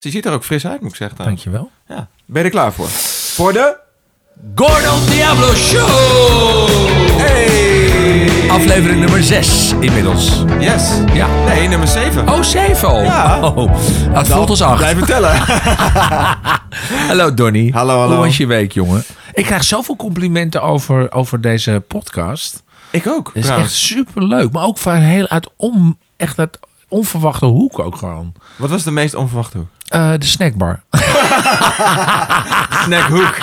Ze ziet er ook fris uit, moet ik zeggen. dan. Dankjewel. Ja. Ben je er klaar voor? Voor de... Gordon Diablo Show! Hey! Aflevering nummer 6 inmiddels. Yes. Ja. Nee, nummer 7. Oh, 7 al. Ja. Oh, het voelt als 8. Blijf vertellen. Hallo Donny. Hallo, hallo. Hoe was je week, jongen? Ik krijg zoveel complimenten over, over deze podcast. ik ook, Het is trouwens. echt super leuk. Maar ook van heel uit om, echt uit onverwachte hoek ook gewoon. Wat was de meest onverwachte hoek? Eh, de snackbar. Snackhoek.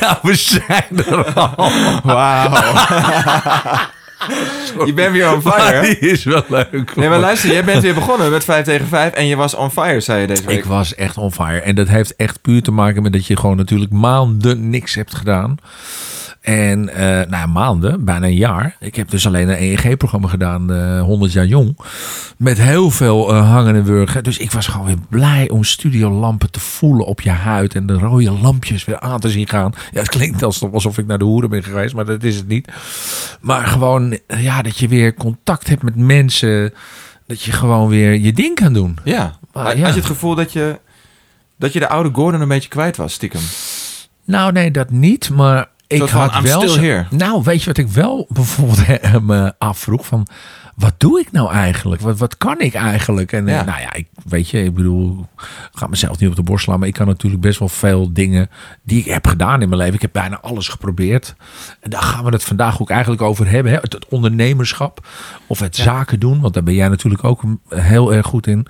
nou, we zijn er al. Wauw. je bent weer on fire. die is wel leuk. Nee, maar luister, jij bent weer begonnen met 5 tegen 5 en je was on fire, zei je deze week. Ik was echt on fire. En dat heeft echt puur te maken met dat je gewoon natuurlijk maanden niks hebt gedaan. En eh nou, maanden, bijna een jaar. Ik heb dus alleen een EEG-programma gedaan, eh 100 jaar jong. Met heel veel eh, hangen en wurgen. Dus ik was gewoon weer blij om studiolampen te voelen op je huid. En de rode lampjes weer aan te zien gaan. Ja, het klinkt alsof alsof ik naar de hoeren ben geweest, maar dat is het niet. Maar gewoon, ja, dat je weer contact hebt met mensen. Dat je gewoon weer je ding kan doen. Ja. Ah, Had je het gevoel dat je, dat je de oude Gordon een beetje kwijt was, stiekem? Nou, nee, dat niet. Maar ik had wel. zo- here. Nou, weet je wat ik wel bijvoorbeeld eh, me afvroeg? Van, wat doe ik nou eigenlijk? Wat, wat kan ik eigenlijk? En eh, Ja. nou ja, ik weet je, ik bedoel, ik ga mezelf niet op de borst slaan, maar ik kan natuurlijk best wel veel dingen die ik heb gedaan in mijn leven. Ik heb bijna alles geprobeerd. En daar gaan we het vandaag ook eigenlijk over hebben. Hè? Het, het ondernemerschap of het zaken doen, want daar ben jij natuurlijk ook heel erg goed in.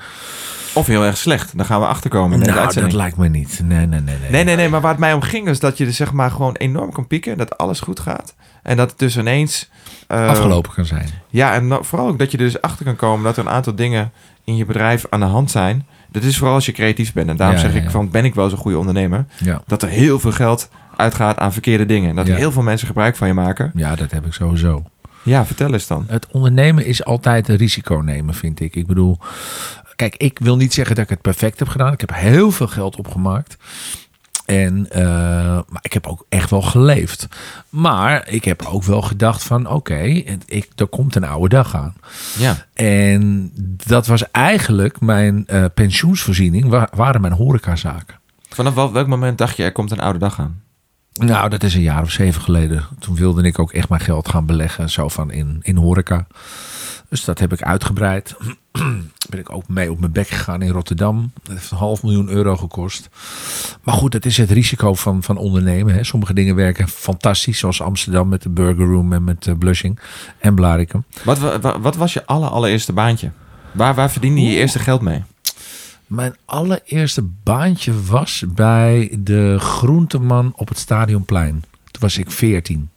Of heel erg slecht. Daar gaan we achterkomen in deze Nou, dat lijkt me niet. Nee, nee, nee. nee. Nee, nee, nee, maar waar het mij om ging is dat je dus zeg maar gewoon enorm kan pieken. Dat alles goed gaat. En dat het dus ineens... eh, Afgelopen kan zijn. Ja, en dan- vooral ook dat je er dus achter kan komen dat er een aantal dingen in je bedrijf aan de hand zijn. Dat is vooral als je creatief bent. En daarom Ja, zeg ja, ik van, ben ik wel zo'n goede ondernemer? Ja. Dat er heel veel geld uitgaat aan verkeerde dingen. En dat er heel veel mensen gebruik van je maken. ja, dat heb ik sowieso. Ja, vertel eens dan. Het ondernemen is altijd een risico nemen, vind ik. Ik bedoel, kijk, ik wil niet zeggen dat ik het perfect heb gedaan. Ik heb heel veel geld opgemaakt. En, eh, maar ik heb ook echt wel geleefd. Maar ik heb ook wel gedacht van, oké, het- ik er komt een oude dag aan. Ja. En dat was eigenlijk mijn eh, pensioensvoorziening, wa- waren mijn horecazaken. Vanaf wel- welk moment dacht je, er komt een oude dag aan? Nou, dat is een jaar of zeven geleden. Toen wilde ik ook echt mijn geld gaan beleggen, zo van in, in horeca. Dus dat heb ik uitgebreid. ben ik ook mee op mijn bek gegaan in Rotterdam. Dat heeft een half miljoen euro gekost. Maar goed, dat is het risico van, van ondernemen. Hè. Sommige dingen werken fantastisch, zoals Amsterdam met de Burger Room en met uh, Blushing en Blarikum. Wat, wa- wa- wat was je aller, allereerste baantje? Waar, waar verdiende je je eerste geld mee? Mijn allereerste baantje was bij de groenteman op het Stadionplein. Toen was ik 14.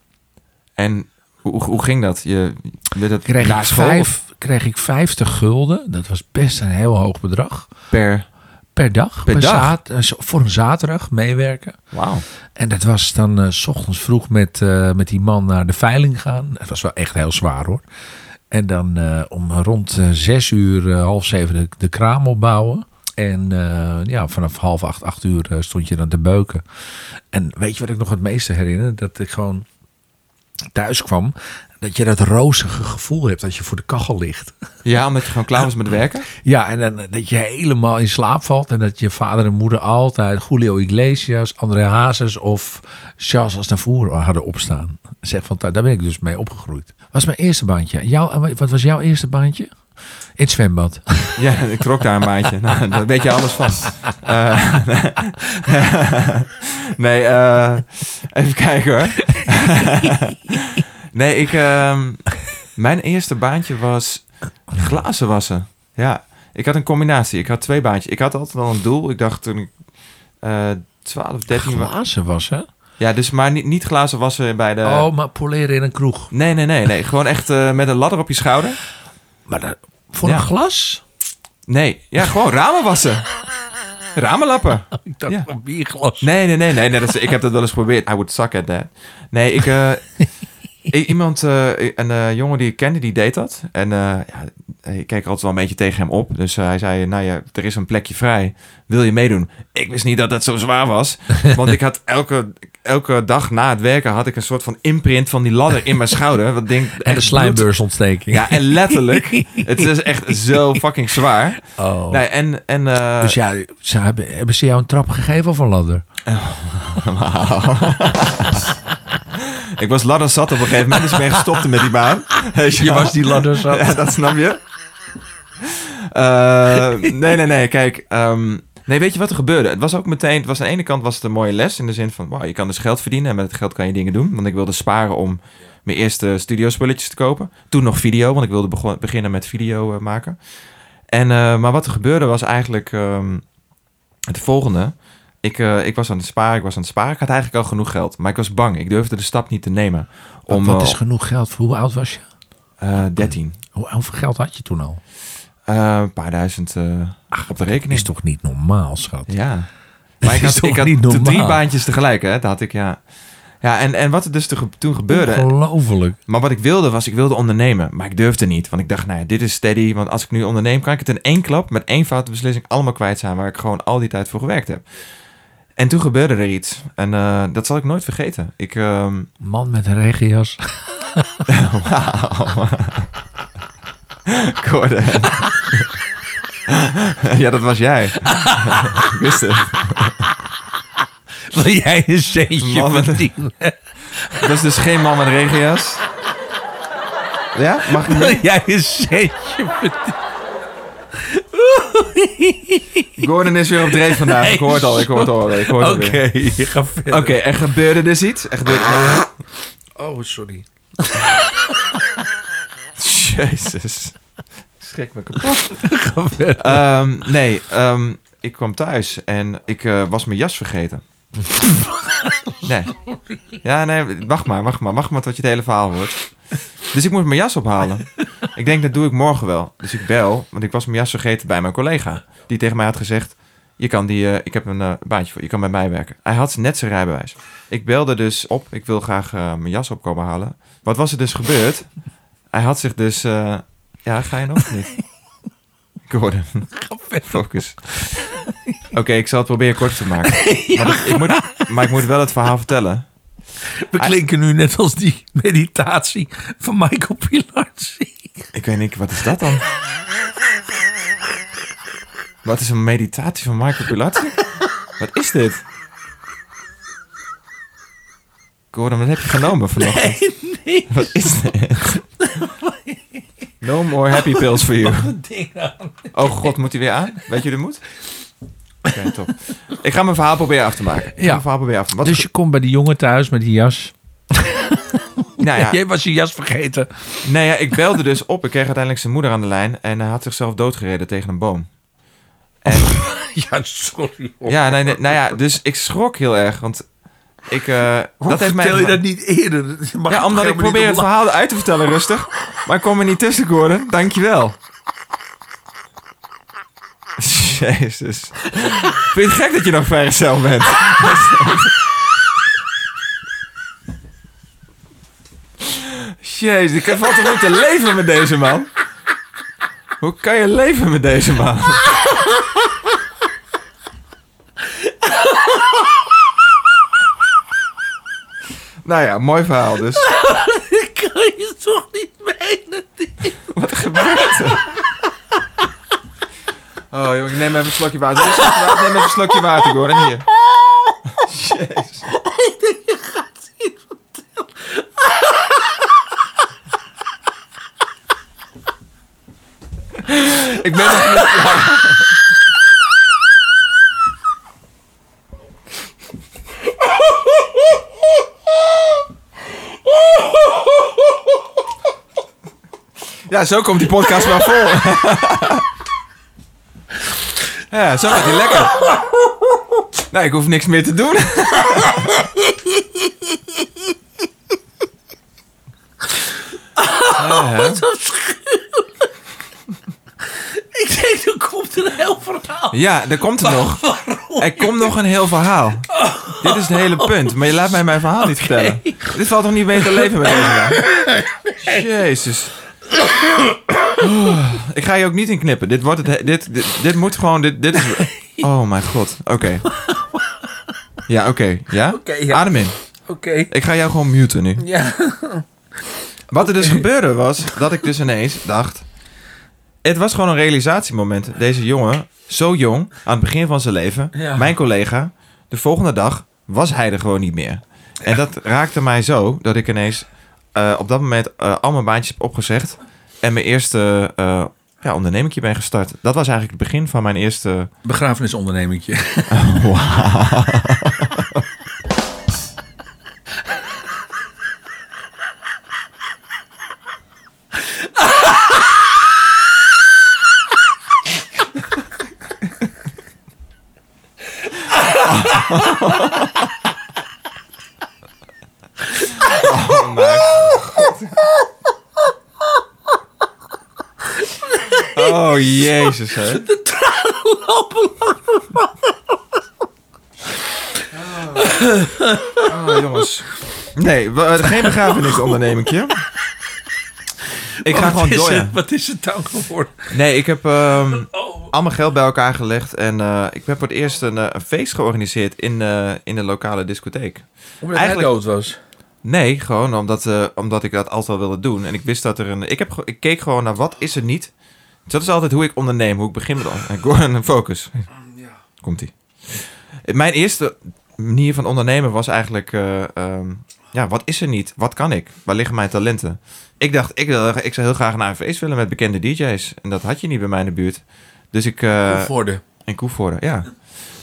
En hoe, hoe ging dat? Je, werd dat kreeg na ik, school vijf, kreeg ik 50 gulden. Dat was best een heel hoog bedrag. per... Per dag. Per dag? zaad- eh, voor een zaterdag meewerken. Wauw. En dat was dan eh, s ochtends vroeg met, eh, met die man naar de veiling gaan. Dat was wel echt heel zwaar hoor. En dan om rond zes uur, half zeven de, de kraam opbouwen. En ja, vanaf half acht, acht uur stond je dan te beuken. En weet je wat ik nog het meeste herinner? Dat ik gewoon thuis kwam. Dat je dat rozige gevoel hebt als je voor de kachel ligt. Ja, omdat je gewoon klaar was met werken? Ja, en dan, dat je helemaal in slaap valt. En dat je vader en moeder altijd Julio Iglesias, André Hazes of Charles Aznavour hadden opstaan. Zeg van, daar ben ik dus mee opgegroeid. Was mijn eerste baantje. Jouw, wat was jouw eerste baantje? In het zwembad. Ja, ik trok daar een maandje. Nou, daar weet je alles van. Eh, nee, eh, even kijken hoor. nee, ik... ehm, mijn eerste baantje was glazen wassen. Ja, ik had een combinatie. Ik had twee baantjes. Ik had altijd al een doel. Ik dacht toen ik eh 12, 13 was. Glazen was, hè? Ja, dus maar niet, niet glazen wassen bij de... oh, maar poleren in een kroeg. Nee, nee, nee, nee. Gewoon echt eh, met een ladder op je schouder. Maar dat- voor Ja. een glas? Nee, ja, gewoon ramen wassen. Ramen lappen. Ik dacht Ja. een bierglas. Nee, nee, nee, nee. nee dat is, ik heb dat wel eens geprobeerd. I would suck at that. Nee, ik... eh, iemand, eh, een eh, jongen die ik kende, die deed dat. En ja, ik keek altijd wel een beetje tegen hem op. Dus hij zei, nou ja, er is een plekje vrij. Wil je meedoen? Ik wist niet dat dat zo zwaar was. Want ik had elke, elke dag na het werken had ik een soort van imprint van die ladder in mijn schouder. Wat denk, En de slijmbeursontsteking. Ja, en letterlijk. het is echt zo fucking zwaar. Oh. Nee, en, en eh, dus ja, ze hebben, hebben ze jou een trap gegeven of een ladder? ik was ladder zat op een gegeven moment, dus ik ben gestopt met die baan. Je was die ladder zat. Ja, dat snap je. Eh, nee, nee, nee. Kijk, ehm, nee, weet je wat er gebeurde? Het was ook meteen, het was aan de ene kant was het een mooie les in de zin van, wow, je kan dus geld verdienen en met het geld kan je dingen doen. Want ik wilde sparen om mijn eerste studiospulletjes te kopen. Toen nog video, want ik wilde beginnen met video eh, maken. En, eh, maar wat er gebeurde was eigenlijk ehm, het volgende. Ik, eh, ik was aan het sparen, ik was aan het sparen. Ik had eigenlijk al genoeg geld, maar ik was bang. Ik durfde de stap niet te nemen. Om, Wat is genoeg geld? Voor hoe oud was je? eh, 13. Hoe, hoeveel geld had je toen al? Eh, een paar duizend eh, op de rekening. Is toch niet normaal, schat? Ja. Maar ik had, ik had niet drie baantjes tegelijk, hè? Dat had ik, ja. Ja, en, en wat er dus toen gebeurde... Ongelooflijk. Maar wat ik wilde was, ik wilde ondernemen. Maar ik durfde niet. Want ik dacht, nou ja, dit is steady. Want als ik nu onderneem, kan ik het in één klap... met één foute beslissing allemaal kwijt zijn... waar ik gewoon al die tijd voor gewerkt heb. En toen gebeurde er iets. En eh, dat zal ik nooit vergeten. Ik... ehm, Man met een regenjas. Wauw. Gordon. ja, dat was jij. ik wist het. Wil jij een centje met- verdienen? Dat is dus geen man met regenjas. Ja? Mag ik Wil jij een centje verdienen? Gordon is weer op dreef vandaag. Ik hoor het al, ik hoor het al. Ik hoor het Oké, weer. je gaat verder. Oké, er gebeurde dus iets. Er gebeurde... Oh, sorry. Jezus. Schrik me kapot. Ehm, nee, ehm, ik kwam thuis en ik eh, was mijn jas vergeten. nee. Ja, nee, wacht maar, wacht maar. Wacht maar tot je het hele verhaal hoort. Dus ik moest mijn jas ophalen. Ik denk, dat doe ik morgen wel. Dus ik bel, want ik was mijn jas vergeten bij mijn collega. Die tegen mij had gezegd, je kan die, eh, ik heb een eh, baantje voor je, kan bij mij werken. Hij had net zijn rijbewijs. Ik belde dus op, ik wil graag mijn jas opkomen halen. Wat was er dus gebeurd? Hij had zich dus, eh, ja, ga je nog niet? Gordon. Focus. Oké, ik zal het proberen kort te maken. Maar, dat- ik moet, maar ik moet wel het verhaal vertellen. We klinken nu net als die meditatie van Michael Pilarczyk. Ik weet niet, wat is dat dan? Wat is een meditatie van Michael Pilatzi? Wat is dit? Gordon, wat heb je genomen vanochtend? Nee, Wat is dit? No more happy pills for you. ding aan. Oh god, moet hij weer aan? Weet je de moed? Oké, top. Ik ga mijn verhaal proberen af te maken. Ik Ja. mijn verhaal proberen af te maken. Dus je komt bij die jongen thuis met die jas. nou ja, Jij was je jas vergeten. Nee, ja, ik belde dus op. Ik kreeg uiteindelijk zijn moeder aan de lijn. En hij had zichzelf doodgereden tegen een boom. En Ja, sorry. hoor. ja, nee, nee, nou ja, dus ik schrok heel erg. Want ik. eh dat heeft mij. vertel je dat niet eerder? Mag Ja, omdat ik probeer het verhaal uit te vertellen rustig. Maar ik kom er niet tussen, Gordon. Dankjewel. Jezus. Vind je het gek dat je nog vrijgezel bent? Jezus, ik toch niet te leven met deze man? Hoe kan je leven met deze man? Nou ja, mooi verhaal dus. Dat kan je toch niet menen? Wat gebeurt er? Oh joh, ik neem even een slokje water. Neem even een slokje water, neem even een slokje water, Gordon. Hier. Jezus. Ik ben nog niet klaar. Ja, zo komt die podcast maar vol. Ja, zo gaat hij lekker. Nou, ik hoef niks meer te doen. Ja, hè? Ik denk, er komt een heel verhaal. Ja, er komt er nog. Er komt nog een heel verhaal. Dit is het hele punt. Maar je laat mij mijn verhaal niet vertellen. Dit valt toch niet mee te leven met deze man? Jezus. Ik ga je ook niet in knippen. Dit, wordt het, he- dit, dit, dit moet gewoon... Dit, dit is... Oh mijn god. Oké. Ja, oké. Ja? Oké, ja. Adem in. Oké. Ik ga jou gewoon muten nu. Ja. Wat er dus gebeurde was dat ik dus ineens dacht... Het was gewoon een realisatiemoment. Deze jongen, zo jong, aan het begin van zijn leven... Ja. Mijn collega, de volgende dag was hij er gewoon niet meer. En dat raakte mij zo dat ik ineens eh, op dat moment eh, al mijn baantjes heb opgezegd... en mijn eerste eh ja, ondernemingje ben gestart. Dat was eigenlijk het begin van mijn eerste... Begrafenisondernemingje. Oh, jezus, hè. Oh, jongens. Nee, we- geen begrafenisondernemingje. Ik ga Wat gewoon is door. het? Wat is het dan geworden? Nee, ik heb ehm Oh. al mijn geld bij elkaar gelegd. En eh, ik heb voor het eerst een, eh, een feest georganiseerd in, eh, in de lokale discotheek. Omdat Eigenlijk- hij dood was. Nee, gewoon omdat, eh, omdat ik dat altijd wel wilde doen. En ik wist dat er een... Ik, heb, ik keek gewoon naar wat is er niet. Dus dat is altijd hoe ik onderneem, hoe ik begin met ik hoor een focus. Komt ie. Mijn eerste manier van ondernemen was eigenlijk... eh, ehm, ja, wat is er niet? Wat kan ik? Waar liggen mijn talenten? Ik dacht, ik, wil, ik zou heel graag naar een feest willen met bekende DJ's. En dat had je niet bij mij in de buurt. Dus ik... eh, voor de. in Koevoorde, ja.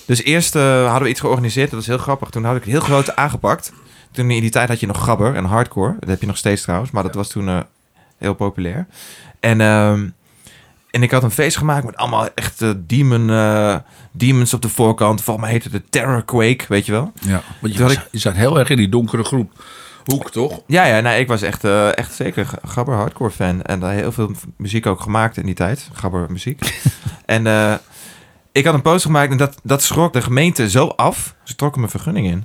Dus eerst eh, hadden we iets georganiseerd. Dat was heel grappig. Toen had ik het heel groot aangepakt. Toen in die tijd had je nog gabber en hardcore. Dat heb je nog steeds trouwens. Maar dat was toen heel populair. En, ehm, en ik had een feest gemaakt met allemaal echte demon, eh, demons op de voorkant. Volgens mij heette het Terror Quake, weet je wel? Ja, want je, Toen je zat heel erg in die donkere groep. Hoek, toch? Ja, ja, nee, ik was echt, eh, echt zeker gabber hardcore fan. En daar heel veel muziek ook gemaakt in die tijd. Gabber muziek. en eh, ik had een poster gemaakt en dat, dat schrok de gemeente zo af. Ze trokken mijn vergunning in.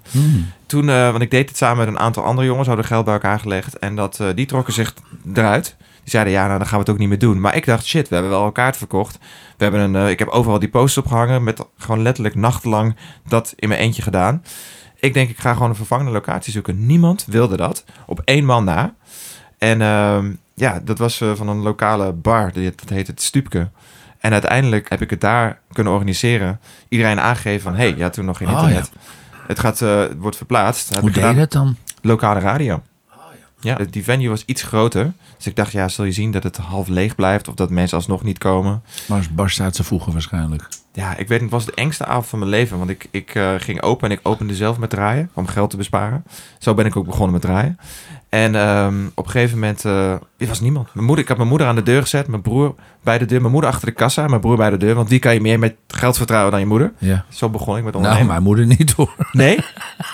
Toen, eh, want ik deed het samen met een aantal andere jongens, hadden geld bij elkaar gelegd. En dat, eh, die trokken zich eruit. Die zeiden, ja, nou, dan gaan we het ook niet meer doen. Maar ik dacht, shit, we hebben wel een kaart verkocht. We hebben een, eh, ik heb overal die posters opgehangen met gewoon letterlijk nachtenlang dat in mijn eentje gedaan. Ik denk, ik ga gewoon een vervangende locatie zoeken. Niemand wilde dat. Op één man na. En ehm, ja, dat was eh, van een lokale bar. Dat heet het Stupke. En uiteindelijk heb ik het daar kunnen organiseren. Iedereen aangegeven van, hey, ja, toen nog geen Oh, internet. Het gaat, eh, wordt verplaatst. Hoe deed je dat dan? Lokale radio. Ja, die venue was iets groter. Dus ik dacht, ja, zul je zien dat het half leeg blijft... of dat mensen alsnog niet komen. Maar barst uit zijn voegen waarschijnlijk. Ja, ik weet niet, het was de engste avond van mijn leven. Want ik, ik eh, ging open en ik opende zelf met draaien... om geld te besparen. Zo ben ik ook begonnen met draaien. En ehm, op een gegeven moment... eh er was niemand. Mijn moeder, ik had mijn moeder aan de deur gezet. Mijn broer bij de deur. Mijn moeder achter de kassa. Mijn broer bij de deur. Want wie kan je meer met geld vertrouwen dan je moeder? Ja. Zo begon ik met Nou, ondernemen. mijn moeder niet hoor. Nee?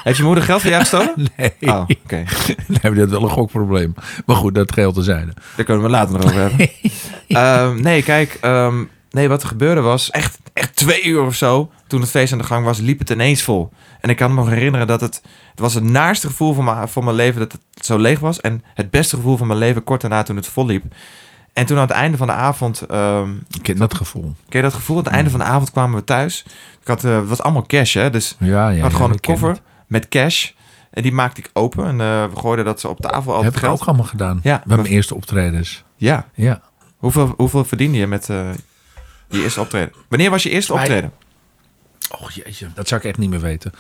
Heeft je moeder geld van jou gestolen? Nee. Oh, oké. Dan hebben we dat wel een gokprobleem. Maar goed, dat geldt terzijde. Daar kunnen we later nog over hebben. Ehm, nee, kijk. ehm, nee, wat er gebeurde was echt, echt twee uur of zo. Toen het feest aan de gang was, liep het ineens vol. En ik kan me nog herinneren dat het... Het was het naarste gevoel van mijn, van mijn leven dat het zo leeg was. En het beste gevoel van mijn leven kort daarna toen het vol liep. En toen aan het einde van de avond... ehm, Ik ken dat gevoel. ken je dat gevoel? Aan het einde van de avond kwamen we thuis. Ik had, eh, het was allemaal cash, hè. Dus Ja, ja. ik had gewoon een koffer met cash. En die maakte ik open. En eh, we gooiden dat ze op tafel altijd Heb ik ook allemaal gedaan. Ja, Bij mijn eerste optredens. Ja. Ja. Hoeveel, hoeveel verdiende je met eh, je eerste optreden? Wanneer was je eerste optreden? Och jeetje, dat zou ik echt niet meer weten.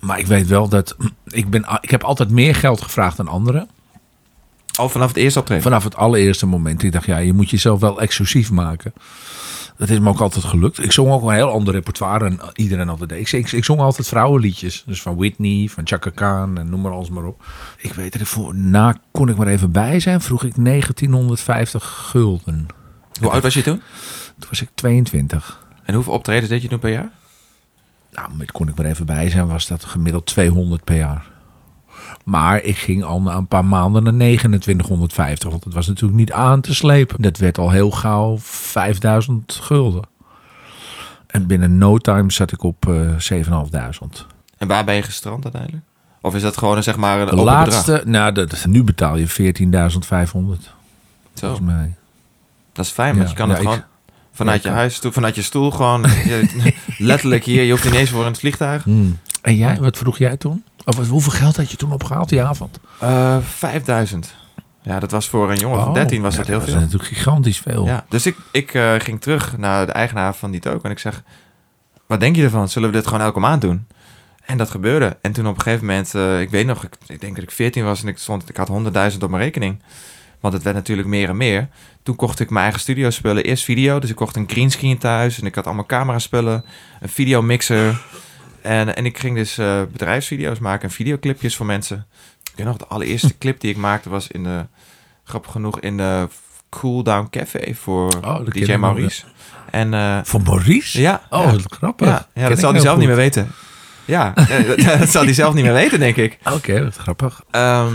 Maar ik weet wel dat... Ik, ben, ik heb altijd meer geld gevraagd dan anderen. Al vanaf het eerste optreden? Vanaf het allereerste moment. Ik dacht, ja, je moet jezelf wel exclusief maken. Dat is me ook altijd gelukt. Ik zong ook een heel ander repertoire dan iedereen altijd deed. Ik, ik, ik zong altijd vrouwenliedjes. Dus van Whitney, van Chaka Khan en noem maar alles maar op. Ik weet er voor na kon ik maar even bij zijn. Vroeg ik 1950 gulden. Hoe oud was je toen? Toen was ik 22. En hoeveel optredens deed je toen per jaar? Nou, met kon ik maar even bij zijn, was dat gemiddeld 200 per jaar. Maar ik ging al na een paar maanden naar 2950. Want het was natuurlijk niet aan te slepen. Dat werd al heel gauw 5000 gulden. En binnen no time zat ik op eh 7500. En waar ben je gestrand uiteindelijk? Of is dat gewoon een, zeg maar een De laatste, nou, dat, nu betaal je 14.500. bedrag? Zo, Volgens mij. dat is fijn, want Ja, je kan ja, het gewoon vanuit je huis, toe, vanuit je stoel gewoon, je- letterlijk hier, je hoeft niet eens voor in het vliegtuig. Hmm. En jij, wat vroeg jij toen? Of wat- hoeveel geld had je toen opgehaald die avond? Eh 5000. Ja, dat was voor een jongen van Oh, 13 was ja, dat heel veel. natuurlijk gigantisch veel. Ja, dus ik, ik eh, ging terug naar de eigenaar van die token en ik zeg, wat denk je ervan? Zullen we dit gewoon elke maand doen? En dat gebeurde. En toen op een gegeven moment, eh, ik weet nog, ik, ik denk dat ik 14 was en ik, stond, ik had 100.000 op mijn rekening. Want het werd natuurlijk meer en meer. Toen kocht ik mijn eigen studio spullen. Eerst video, dus ik kocht een greenscreen thuis. En ik had allemaal camera spullen, een videomixer. En, en ik ging dus eh, bedrijfsvideo's maken en videoclipjes voor mensen. Ik weet nog, de allereerste clip die ik maakte was in de, grappig genoeg, in de Cool Down Café voor Oh, DJ Maurice. En eh, Voor Maurice? ja, Oh, ja, grappig. ja, dat zal hij zelf niet meer weten. Ja, dat, dat zal hij zelf niet meer weten, denk ik. Oké, wat grappig. Ehm,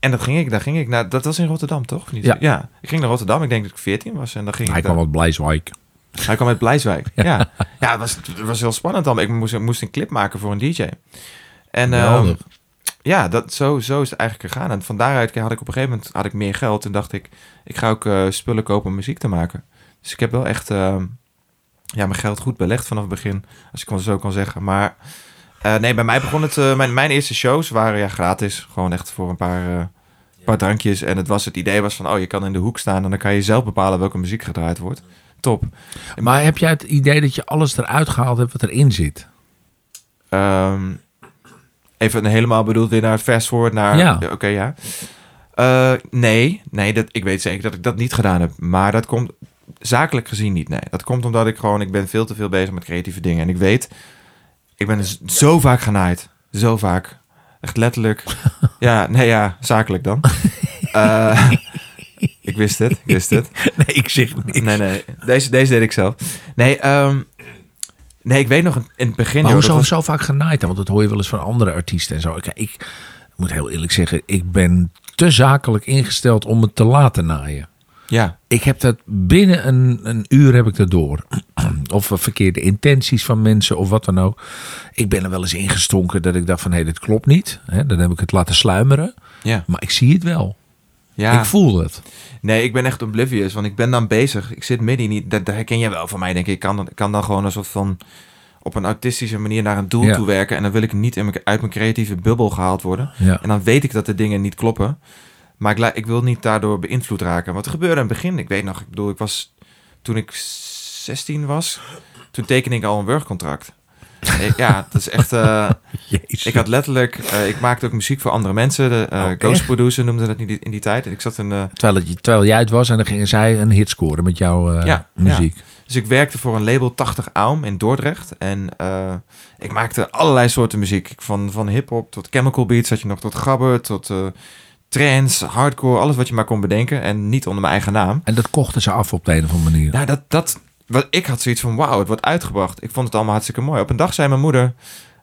en dat ging ik, daar ging ik naar, dat was in Rotterdam, toch? Of Niet? Ja. ik ging naar Rotterdam, ik denk dat ik 14 was. En dan ging Hij ik kwam uit Blijswijk. hij kwam uit Blijswijk. Ja, ja. het, was, het was heel spannend dan. Ik moest, moest een clip maken voor een DJ. En ehm, ja, dat, zo, zo is het eigenlijk gegaan. En van daaruit had ik op een gegeven moment had ik meer geld. En dacht ik, ik ga ook eh, spullen kopen om muziek te maken. Dus ik heb wel echt ehm, ja, mijn geld goed belegd vanaf het begin. Als ik het zo kan zeggen. Maar eh, nee, bij mij begon het... eh, mijn, mijn eerste shows waren ja, gratis. Gewoon echt voor een paar, eh, paar drankjes. En het, was, het idee was van, oh, je kan in de hoek staan... en dan kan je zelf bepalen welke muziek gedraaid wordt. Top. Maar heb jij het idee dat je alles eruit gehaald hebt wat erin zit? Ehm, even helemaal bedoeld weer naar het fast forward naar... Ja. Oké, ja. Nee, nee dat, ik weet zeker dat ik dat niet gedaan heb. Maar dat komt zakelijk gezien niet, nee. Dat komt omdat ik gewoon... Ik ben veel te veel bezig met creatieve dingen. En ik weet... Ik ben z- zo vaak genaaid. Zo vaak. Echt letterlijk. ja, nee, ja, zakelijk dan. Eh, ik wist het, ik wist het. Nee, ik zeg niks. Nee, nee. Deze, deze deed ik zelf. Nee, ehm, nee, ik weet nog in het begin... Maar hoezo was- zo vaak genaaid dan? Want dat hoor je wel eens van andere artiesten en zo. Ik, ik moet heel eerlijk zeggen, ik ben te zakelijk ingesteld om het te laten naaien. Ja, Ik heb dat binnen een, een uur heb ik dat door. Of verkeerde intenties van mensen of wat dan ook. Ik ben er wel eens ingestonken dat ik dacht van hé, dit klopt niet. Dan heb ik het laten sluimeren. ja. Maar ik zie het wel. ja. Ik voel het. Nee, ik ben echt oblivious, want ik ben dan bezig. Ik zit midden niet. Dat, dat herken jij wel van mij, denk ik. Ik kan, kan dan gewoon een soort van op een autistische manier naar een doel Ja. toe werken. En dan wil ik niet in mijn, uit mijn creatieve bubbel gehaald worden. Ja. En dan weet ik dat de dingen niet kloppen. Maar ik, ik wil niet daardoor beïnvloed raken. Wat gebeurde in het begin, ik weet nog, ik bedoel, ik was toen ik 16 was, toen tekende ik al een werkcontract. Ja, dat is echt. eh, ik had letterlijk, eh, ik maakte ook muziek voor andere mensen. De eh, Oh, ghost producer noemde dat in die, in die tijd. En ik zat in. terwijl, het, terwijl jij het was en dan gingen zij een hit scoren met jouw Ja, muziek. Dus ik werkte voor een label 80 Aum in Dordrecht. En ik maakte allerlei soorten muziek. Van, van hip-hop tot chemical beats, had je nog tot gabber, tot trance, hardcore, alles wat je maar kon bedenken. En niet onder mijn eigen naam. En dat kochten ze af op de een of andere manier. Nou, dat, dat, wat, ik had zoiets van, wauw, het wordt uitgebracht. Ik vond het allemaal hartstikke mooi. Op een dag zei mijn moeder,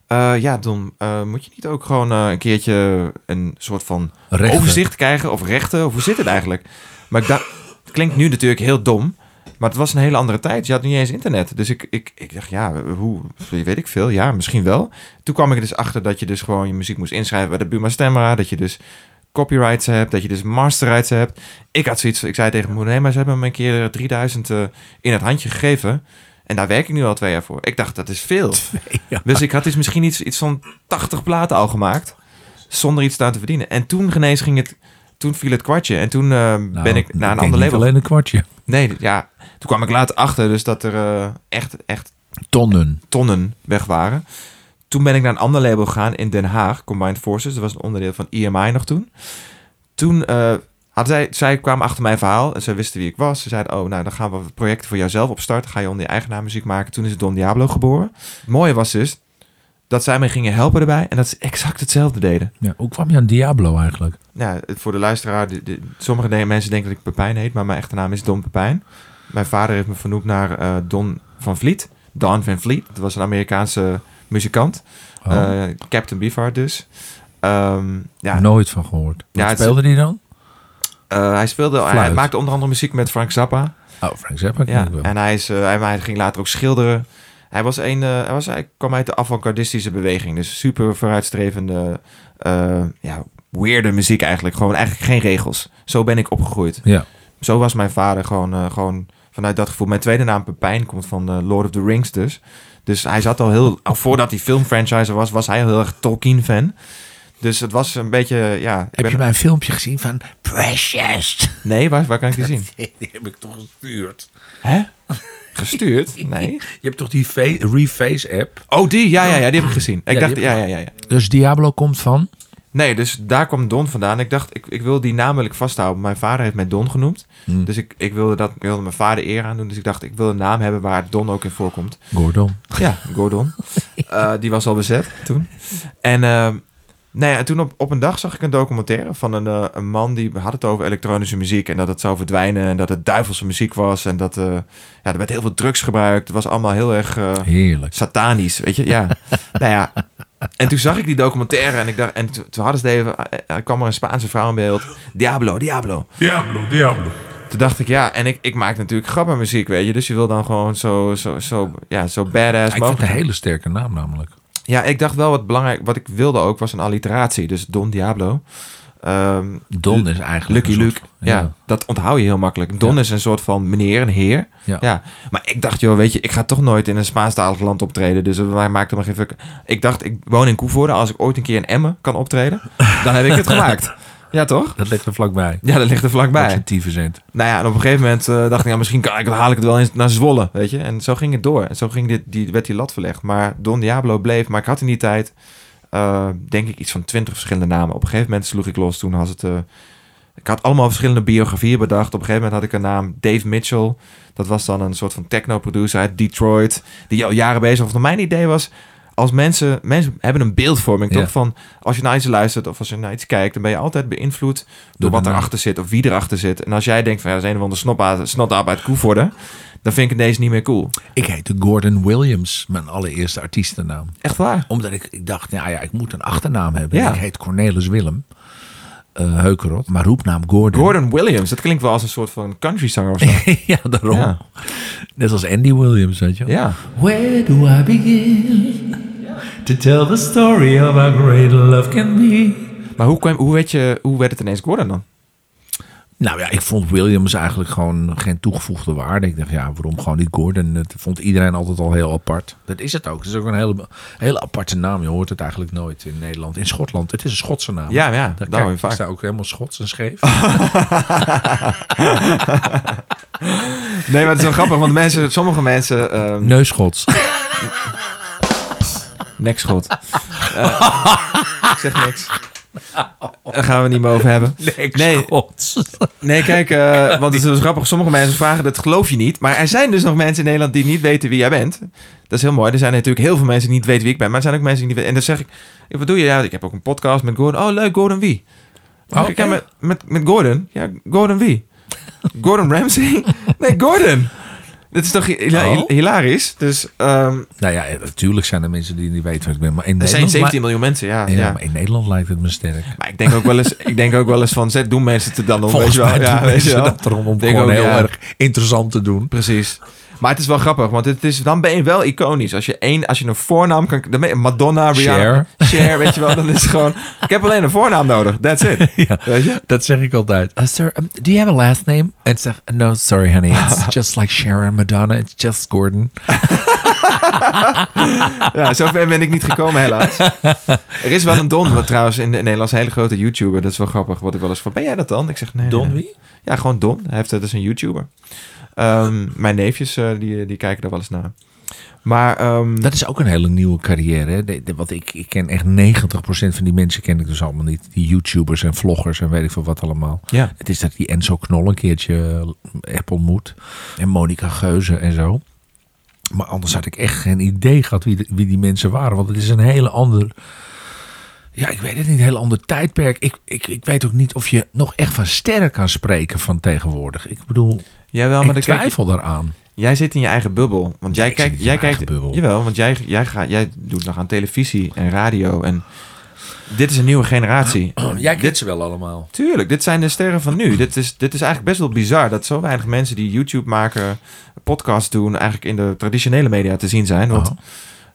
eh, ja Don, eh, moet je niet ook gewoon eh, een keertje een soort van Rechten. overzicht krijgen of rechten? Of hoe zit het eigenlijk? Maar ik dacht, het klinkt nu natuurlijk heel dom. Maar het was een hele andere tijd. Je had niet eens internet. Dus ik, ik, ik dacht, ja, hoe, weet ik veel. Ja, misschien wel. Toen kwam ik er dus achter dat je dus gewoon je muziek moest inschrijven bij de Buma Stemra. Dat je dus copyrights hebt, dat je dus masterrights hebt. Ik had zoiets, ik zei tegen mijn moeder, nee, maar ze hebben me een keer 3000 eh, in het handje gegeven. En daar werk ik nu al twee jaar voor. Ik dacht, dat is veel. Ja. Dus ik had dus misschien iets, iets van 80 platen al gemaakt. Zonder iets daar te verdienen. En toen genees ging het, toen viel het kwartje. En toen eh, Nou, ben ik naar een ander label. alleen een kwartje. Nee, ja. Toen kwam ik later achter dus dat er eh, echt, echt Tonnen. tonnen weg waren. Toen ben ik naar een ander label gegaan in Den Haag, Combined Forces. Dat was een onderdeel van EMI nog toen. Toen eh, hadden zij, zij kwamen achter mijn verhaal en zij wisten wie ik was. Ze zeiden, oh, nou, dan gaan we projecten voor jouzelf opstarten. Ga je onder je eigen naam muziek maken. Toen is Don Diablo geboren. Het mooie was dus dat zij mij gingen helpen erbij en dat ze exact hetzelfde deden. Ja, hoe kwam je aan Diablo eigenlijk? Ja, voor de luisteraar, de, de- sommige de- mensen denken dat ik Pepijn heet, maar mijn echte naam is Don Pepijn. Mijn vader heeft me vernoemd naar eh, Don van Vliet. Don van Vliet, dat was een Amerikaanse muzikant. Oh, Eh, Captain Beefheart dus. Ehm, ja, Nooit van gehoord. Wat Ja, speelde die dan? eh, hij speelde, hij maakte onder andere muziek met Frank Zappa. Oh, Frank Zappa Ja, wel. en hij, is, eh, hij, hij ging later ook schilderen. Hij, was een, hij, was, hij kwam uit de avant-gardistische beweging. Dus super vooruitstrevende, eh ja, weirde muziek eigenlijk. Gewoon eigenlijk geen regels. Zo ben ik opgegroeid. Ja. Zo was mijn vader gewoon, gewoon vanuit dat gevoel. Mijn tweede naam Pepijn komt van Lord of the Rings dus. Dus hij zat al heel... Al voordat hij filmfranchise was, was hij heel erg Tolkien-fan. Dus het was een beetje... Ja, Heb ben- je mijn filmpje gezien van Precious? Nee, waar, waar kan ik die zien? Die heb ik toch gestuurd. Hè? Gestuurd? Nee. Je hebt toch die fa- Reface app? Oh, die? Ja, ja, ja, die heb ik gezien. Ik Ja, dacht, ja, ja, ja, ja. Dus Diablo komt van? Nee, dus daar kwam Don vandaan. Ik dacht, ik, ik wil die ik vasthouden. Mijn vader heeft mij Don genoemd. Hmm. Dus ik, ik wilde dat, ik wilde mijn vader eer aan doen. Dus ik dacht, ik wil een naam hebben waar Don ook in voorkomt. Gordon. Ja, Gordon. Eh, die was al bezet toen. En, eh, nee, en toen op, op een dag zag ik een documentaire van een, eh, een man die had het over elektronische muziek. En dat het zou verdwijnen en dat het duivelse muziek was. En dat eh, ja, er werd heel veel drugs gebruikt. Het was allemaal heel erg... Heerlijk. satanisch, weet je? Ja. nou ja. En toen zag ik die documentaire en ik dacht, en toen hadden ze het even, er kwam er een Spaanse vrouw in beeld. Diablo, Diablo. Diablo, Diablo. Toen dacht ik, ja, en ik, ik maak natuurlijk grappenmuziek, weet je. Dus je wil dan gewoon zo, zo, zo, ja, zo badass Ik vind het mogelijk. een hele sterke naam namelijk. Ja, ik dacht wel wat belangrijk, wat ik wilde ook, was een alliteratie. Dus Don Diablo. Ehm, Don is eigenlijk Lucky Luke. Ja. dat onthoud je heel makkelijk. Don Ja. is een soort van meneer, een heer. Ja. Ja. Maar ik dacht, joh, weet je, ik ga toch nooit in een Spaanstalig land optreden. Dus het maakte me geen fuck. Ik dacht, ik woon in Koevoorde. Als ik ooit een keer in Emmen kan optreden, dan heb ik het gemaakt. Ja, toch? Dat ligt er vlakbij. Ja, dat ligt er Bij. vlakbij. Tyfusent. Nou ja, en op een gegeven moment eh, dacht ik, ja, misschien kan ik, haal ik het wel eens naar Zwolle, weet je. En zo ging het door. En zo ging dit, die, werd die lat verlegd. Maar Don Diablo bleef. Maar ik had in die tijd, eh, denk ik, iets van twintig verschillende namen. Op een gegeven moment sloeg ik los. Toen was het... eh, ik had allemaal verschillende biografieën bedacht. Op een gegeven moment had ik een naam, Dave Mitchell. Dat was dan een soort van techno-producer uit Detroit. Die al jaren bezig was. Mijn idee was, als mensen... Mensen hebben een beeldvorming, Ja. toch? Van, als je naar iets luistert of als je naar iets kijkt... dan ben je altijd beïnvloed door Door wat erachter zit of wie erachter zit. En als jij denkt van, ja, dat is een of andere snotdaap uit Koevoorde... dan vind ik deze niet meer cool. Ik heette Gordon Williams, mijn allereerste artiestennaam. Echt waar? Omdat ik, ik dacht, nou ja, ik moet een achternaam hebben. Ja. Ik heet Cornelis Willem. eh Heukerot. Maar roepnaam Gordon. Gordon Williams, dat klinkt wel als een soort van country zanger of zo. ja, daarom. Ja. Net als Andy Williams, weet je wel. ja. Where do I begin to tell the story of how great love can be? Maar hoe, kwam, hoe, weet je, hoe werd het ineens Gordon dan? Nou ja, ik vond Williams eigenlijk gewoon geen toegevoegde waarde. Ik dacht, ja, waarom gewoon niet Gordon? Dat vond iedereen altijd al heel apart. Dat is het ook. Het is ook een hele, hele aparte naam. Je hoort het eigenlijk nooit in Nederland. In Schotland, het is een Schotse naam. Ja, ja, Daar kijk, vaak. is daar ook helemaal Schots en scheef. Nee, maar het is wel grappig, want mensen, sommige mensen... ehm Neuschots. nekschot. Eh, ik zeg niks. Daar gaan we het niet meer over hebben. Nee, Schots. nee kijk, eh, want het is grappig. Sommige mensen vragen, dat geloof je niet. Maar er zijn dus nog mensen in Nederland die niet weten wie jij bent. Dat is heel mooi. Er zijn natuurlijk heel veel mensen die niet weten wie ik ben. Maar er zijn ook mensen die niet weten. En dan zeg ik, "Ja, wat doe je? Ja, ik heb ook een podcast met Gordon. Oh, leuk, Gordon wie? Ja, echt? met, met, met Gordon. Ja, Gordon wie? Gordon Ramsay? Nee, Gordon. Dit is toch hila- Oh. hilarisch? Dus ehm, Nou ja, natuurlijk zijn er mensen die niet weten wat ik ben. Maar in er zijn Nederland 17 miljoen mensen, ja. ja, ja. maar in Nederland lijkt het me sterk. Maar ik denk ook wel eens, ik denk ook wel eens van, zet, doen mensen het dan om, Volgens weet je wel? mij Ja, doen weet je mensen wel. dat erom om Denk gewoon ook, heel ja. erg interessant te doen. Precies. Maar het is wel grappig, want het is, dan ben je wel iconisch. Als je, één, als je een voornaam kan... Dan ben je Madonna, Rihanna... Cher. weet je wel. Dan is het gewoon... Ik heb alleen een voornaam nodig. That's it. Ja, Weet je? dat zeg ik altijd. Uh, sir, um, do you have a last name? En zeg, no, sorry honey, it's just like Sharon Madonna, it's just Gordon. Ja, zover ben ik niet gekomen helaas. Er is wel een Don, wat trouwens in, in Nederland een hele grote YouTuber. Dat is wel grappig. Wat ik wel eens van, ben jij dat dan? Ik zeg, nee. Don wie? Ja, gewoon Don. Hij heeft, dat is een YouTuber. Ehm, mijn neefjes, eh, die, die kijken er wel eens naar. Maar... ehm, Dat is ook een hele nieuwe carrière. Hè? De, de- wat ik, ik ken echt 90% van die mensen ken ik dus allemaal niet. Die YouTubers en vloggers en weet ik veel wat allemaal. ja. Het is dat die Enzo Knol een keertje heb ontmoet. En Monica Geuze en zo. Maar anders had ik echt geen idee gehad wie, de- wie die mensen waren. Want het is een hele ander... Ja, ik weet het niet. Een heel ander tijdperk. Ik, ik, ik weet ook niet of je nog echt van sterren kan spreken van tegenwoordig. Ik bedoel, Jawel, ik maar kijk je- twijfel daaraan. Jij zit in je eigen bubbel. Want jij ik kijkt, jij kijkt, eigen jawel, want jij, jij, gaat, jij doet nog aan televisie en radio. En dit is een nieuwe generatie. Jij kent ze wel allemaal. Tuurlijk, dit zijn de sterren van nu. dit, is, dit is eigenlijk best wel bizar dat zo weinig mensen die YouTube maken, podcasts doen, eigenlijk in de traditionele media te zien zijn. Want Oh.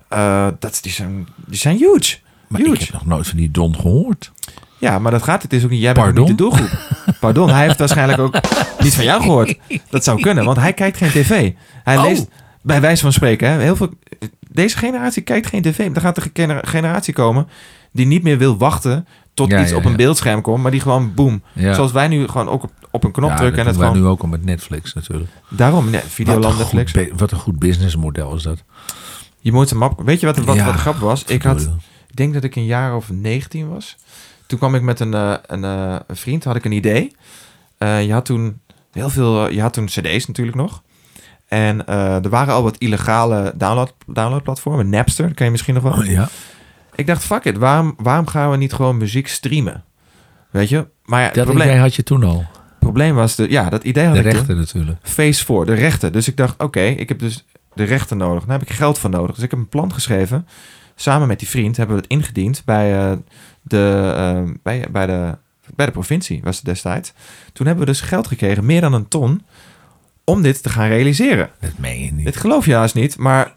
eh, dat, die, zijn, die zijn huge. Maar huge. ik heb nog nooit van die Don gehoord. Ja, maar dat gaat. Het is ook niet. Jij bent niet de doelgroep. Pardon, hij heeft waarschijnlijk ook niet van jou gehoord. Dat zou kunnen, want hij kijkt geen tv. Hij Oh. leest bij wijze van spreken. Hè, heel veel. deze generatie kijkt geen tv. Er gaat een gener- generatie komen die niet meer wil wachten tot Ja, iets ja, op een ja. beeldscherm komt, maar die gewoon boom. Ja. Zoals wij nu gewoon ook op, op een knop drukken en het wij gewoon... nu ook al met Netflix natuurlijk. Daarom, nee, Wat Videoland, goed Netflix. wat een goed businessmodel is dat. Je moet een map... Weet je wat, wat, Ja, wat grappig was? Ik had... Ik denk dat ik een jaar of 19 was. Toen kwam ik met een, eh, een, eh, een vriend, had ik een idee. Eh, je had toen heel veel, je had toen cd's natuurlijk nog. En er waren al wat illegale download, downloadplatformen. Napster, dat ken je misschien nog wel. je? Ja. Ik dacht, fuck it, waarom, waarom gaan we niet gewoon muziek streamen? Weet je? Maar ja, het Dat probleem, idee had je toen al. probleem was, de, ja, dat idee had De ik toen. rechten natuurlijk. Phase 4, de rechten. Dus ik dacht, oké, ik heb dus de rechten nodig. Daar heb ik geld voor nodig. Dus ik heb een plan geschreven. Samen met die vriend hebben we het ingediend bij, de, eh, bij, bij, de, bij de provincie, was het destijds. Toen hebben we dus geld gekregen, meer dan een ton, om dit te gaan realiseren. Dat meen je niet. Dit geloof je haast niet, maar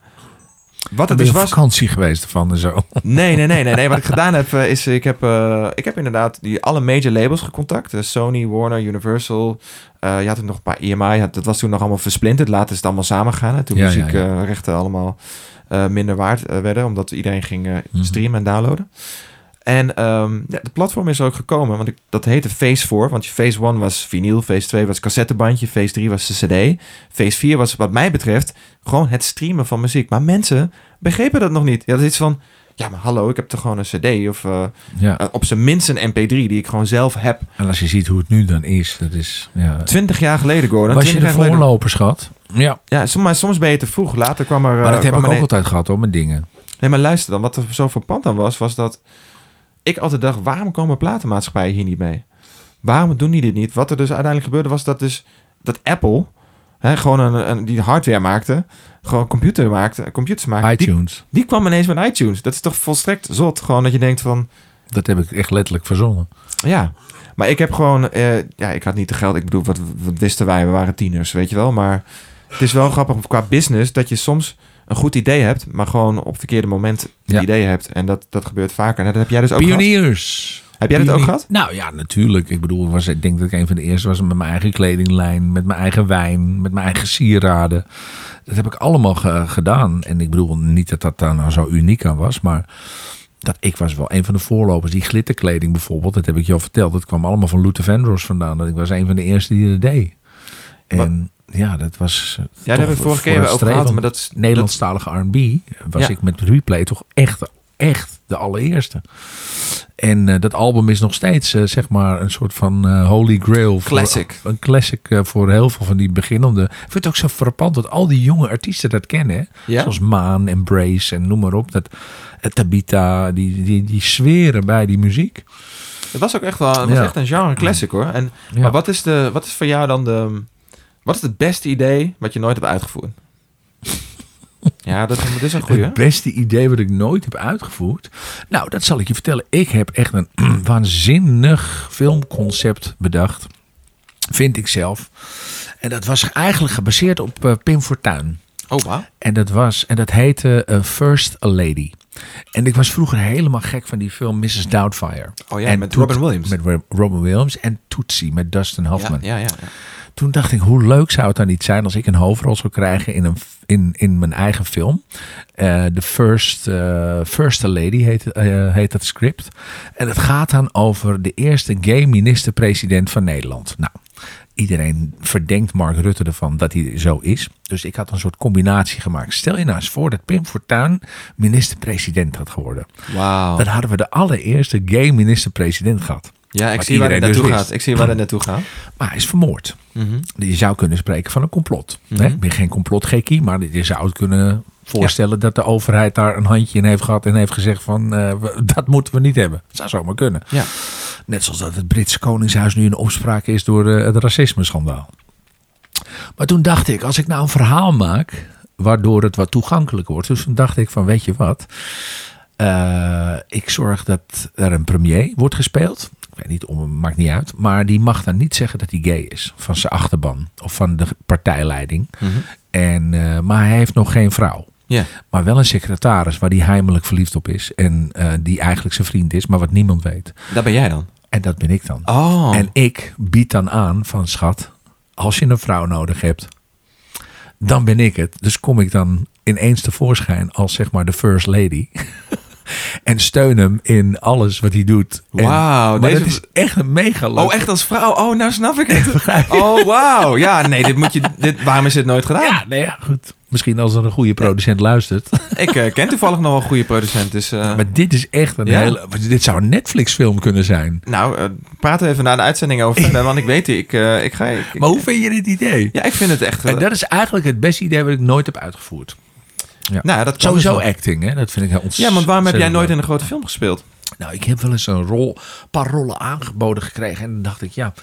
wat het ben dus je was... vakantie geweest ervan en zo. Nee, nee, nee, nee, nee. Wat ik gedaan heb, eh, is ik heb, eh, ik heb inderdaad die alle major labels gecontact. Dus Sony, Warner, Universal. Eh, je had er nog een paar EMI. Had, dat was toen nog allemaal versplinterd. Later is het allemaal samengegaan. hè, Toen Ja, ja, muziekrechten allemaal minder waard werden. Omdat iedereen ging Mhm. streamen en downloaden. En ehm, ja, de platform is er ook gekomen. Want ik, dat heette Phase 4. Want Phase 1 was vinyl. Phase 2 was cassettebandje. Phase 3 was de cd. Phase 4 was wat mij betreft gewoon het streamen van muziek. Maar mensen begrepen dat nog niet. Ja, dat is iets van... Ja, maar hallo, ik heb toch gewoon een cd of eh, Ja. eh, op zijn minst een mp3 die ik gewoon zelf heb. En als je ziet hoe het nu dan is, dat is... Ja. Twintig jaar geleden, Gordon. Was je 20 de voorloper, schat? Ja. Ja, soms, maar soms ben je te vroeg. Later kwam er... Maar dat heb kwam ik ook een- altijd gehad hoor, met dingen. Nee, maar luister dan. Wat er zo verpand aan was, was dat ik altijd dacht, waarom komen platenmaatschappijen hier niet mee? Waarom doen die dit niet? Wat er dus uiteindelijk gebeurde was dat dus dat Apple, hè, gewoon een, een, die hardware maakte, gewoon computer maakte, computers maakte, die, iTunes. die kwam ineens met iTunes. Dat is toch volstrekt zot? Gewoon dat je denkt van, Dat heb ik echt letterlijk verzonnen. ja. Maar ik heb gewoon, eh, ja, ik had niet te geld. Ik bedoel, wat, wat wisten wij? We waren tieners, weet je wel. Maar het is wel grappig qua business dat je soms een goed idee hebt, maar gewoon op het verkeerde moment het Ja. idee hebt. En dat, dat gebeurt vaker. En dat heb jij dus ook gehad. Pioniers. Heb jij dat ook gehad? Nou ja, natuurlijk. Ik bedoel, was, ik denk dat ik een van de eerste was met mijn eigen kledinglijn, met mijn eigen wijn, met mijn eigen sieraden. Dat heb ik allemaal ge- gedaan. En ik bedoel niet dat dat daar nou zo uniek aan was, maar dat ik was wel een van de voorlopers. Die glitterkleding bijvoorbeeld, dat heb ik je al verteld. Dat kwam allemaal van Luther Vandross vandaan. Dat ik was een van de eerste die dat deed. En ja, dat was. eh, Ja, daar hebben we vorige keer over gehad. Maar dat is, Nederlandstalige R&B was Ja. ik met Replay toch echt, echt de allereerste. En eh, dat album is nog steeds eh, zeg maar een soort van holy grail. voor- Classic. een classic voor heel veel van die beginnende. Ik vind het ook zo frappant dat al die jonge artiesten dat kennen. Hè? Ja? Zoals Maan, Embrace en noem maar op. Dat, Tabita, die, die, die zweren bij die muziek. Het was ook echt wel het was Ja. echt een genre classic hoor. En. Maar wat is, de, wat is voor jou dan de... Wat is het beste idee wat je nooit hebt uitgevoerd? ja, dat, dat is een goeie. Het beste idee wat ik nooit heb uitgevoerd. Nou, dat zal ik je vertellen. Ik heb echt een waanzinnig filmconcept bedacht. Vind ik zelf. En dat was eigenlijk gebaseerd op eh, Pim Fortuyn. Oh. En dat was, en dat heette eh, First a Lady. En ik was vroeger helemaal gek van die film Mrs. Doubtfire. Oh ja, En met Robin Williams. Met Ro- Robin Williams en Tootsie met Dustin Hoffman. Ja, ja, ja. ja. Toen dacht ik, hoe leuk zou het dan niet zijn als ik een hoofdrol zou krijgen in, een, in, in mijn eigen film. Eh The First, eh, First Lady heet, eh, heet dat script. En het gaat dan over de eerste gay minister-president van Nederland. Nou, iedereen verdenkt Mark Rutte ervan dat hij zo is. Dus ik had een soort combinatie gemaakt. Stel je nou eens voor dat Pim Fortuyn minister-president had geworden. Wauw. Dan hadden we de allereerste gay minister-president gehad. Ja, ik zie waar het dus naartoe gaat. Ik zie waar het naartoe gaat. Maar hij is vermoord. Mhm. Je zou kunnen spreken van een complot. Hè? Ik ben geen complotgekkie, maar je zou het kunnen voorstellen dat de overheid daar een handje in heeft gehad en heeft gezegd van eh, dat moeten we niet hebben. Dat zou zomaar kunnen. Ja. Net zoals dat het Britse Koningshuis nu in opspraak is door eh, het racisme-schandaal. Maar toen dacht ik, als ik nou een verhaal maak waardoor het wat toegankelijker wordt. Dus toen dacht ik van, weet je wat? Eh, ik zorg dat er een premier wordt gespeeld. Ik weet niet, om, maakt niet uit. Maar die mag dan niet zeggen dat hij gay is. Van zijn achterban. Of van de partijleiding. Mhm. En, eh, maar hij heeft nog geen vrouw. Ja. Maar wel een secretaris waar hij heimelijk verliefd op is. En eh, die eigenlijk zijn vriend is, maar wat niemand weet. Dat ben jij dan. En dat ben ik dan. Oh. En ik bied dan aan van schat, als je een vrouw nodig hebt, dan ben ik het. Dus kom ik dan ineens tevoorschijn als zeg maar de first lady. en steun hem in alles wat hij doet. Wauw, deze- dat is echt een mega leuk. Oh, echt als vrouw? Oh, nou snap ik het. Oh, wauw. Ja, nee, dit moet je... Dit, waarom is dit nooit gedaan? Ja, nee, ja, goed. Misschien als er een goede producent luistert. Ik eh, ken toevallig nog wel een goede producent, dus... eh, maar dit is echt een Ja? hele... Dit zou een Netflix film kunnen zijn. Nou, eh praat er even na de uitzending over want ik weet, ik, ik ga... Ik, Maar hoe vind je dit idee? Ja, ik vind het echt... En dat is eigenlijk het beste idee wat ik nooit heb uitgevoerd. Nou, dat Sowieso dus wel. acting, hè? Dat vind ik heel ontzettend. Ja, want waarom heb jij nooit in een grote film gespeeld? Nou, ik heb wel eens een rol, paar rollen aangeboden gekregen. En dan dacht ik, ja,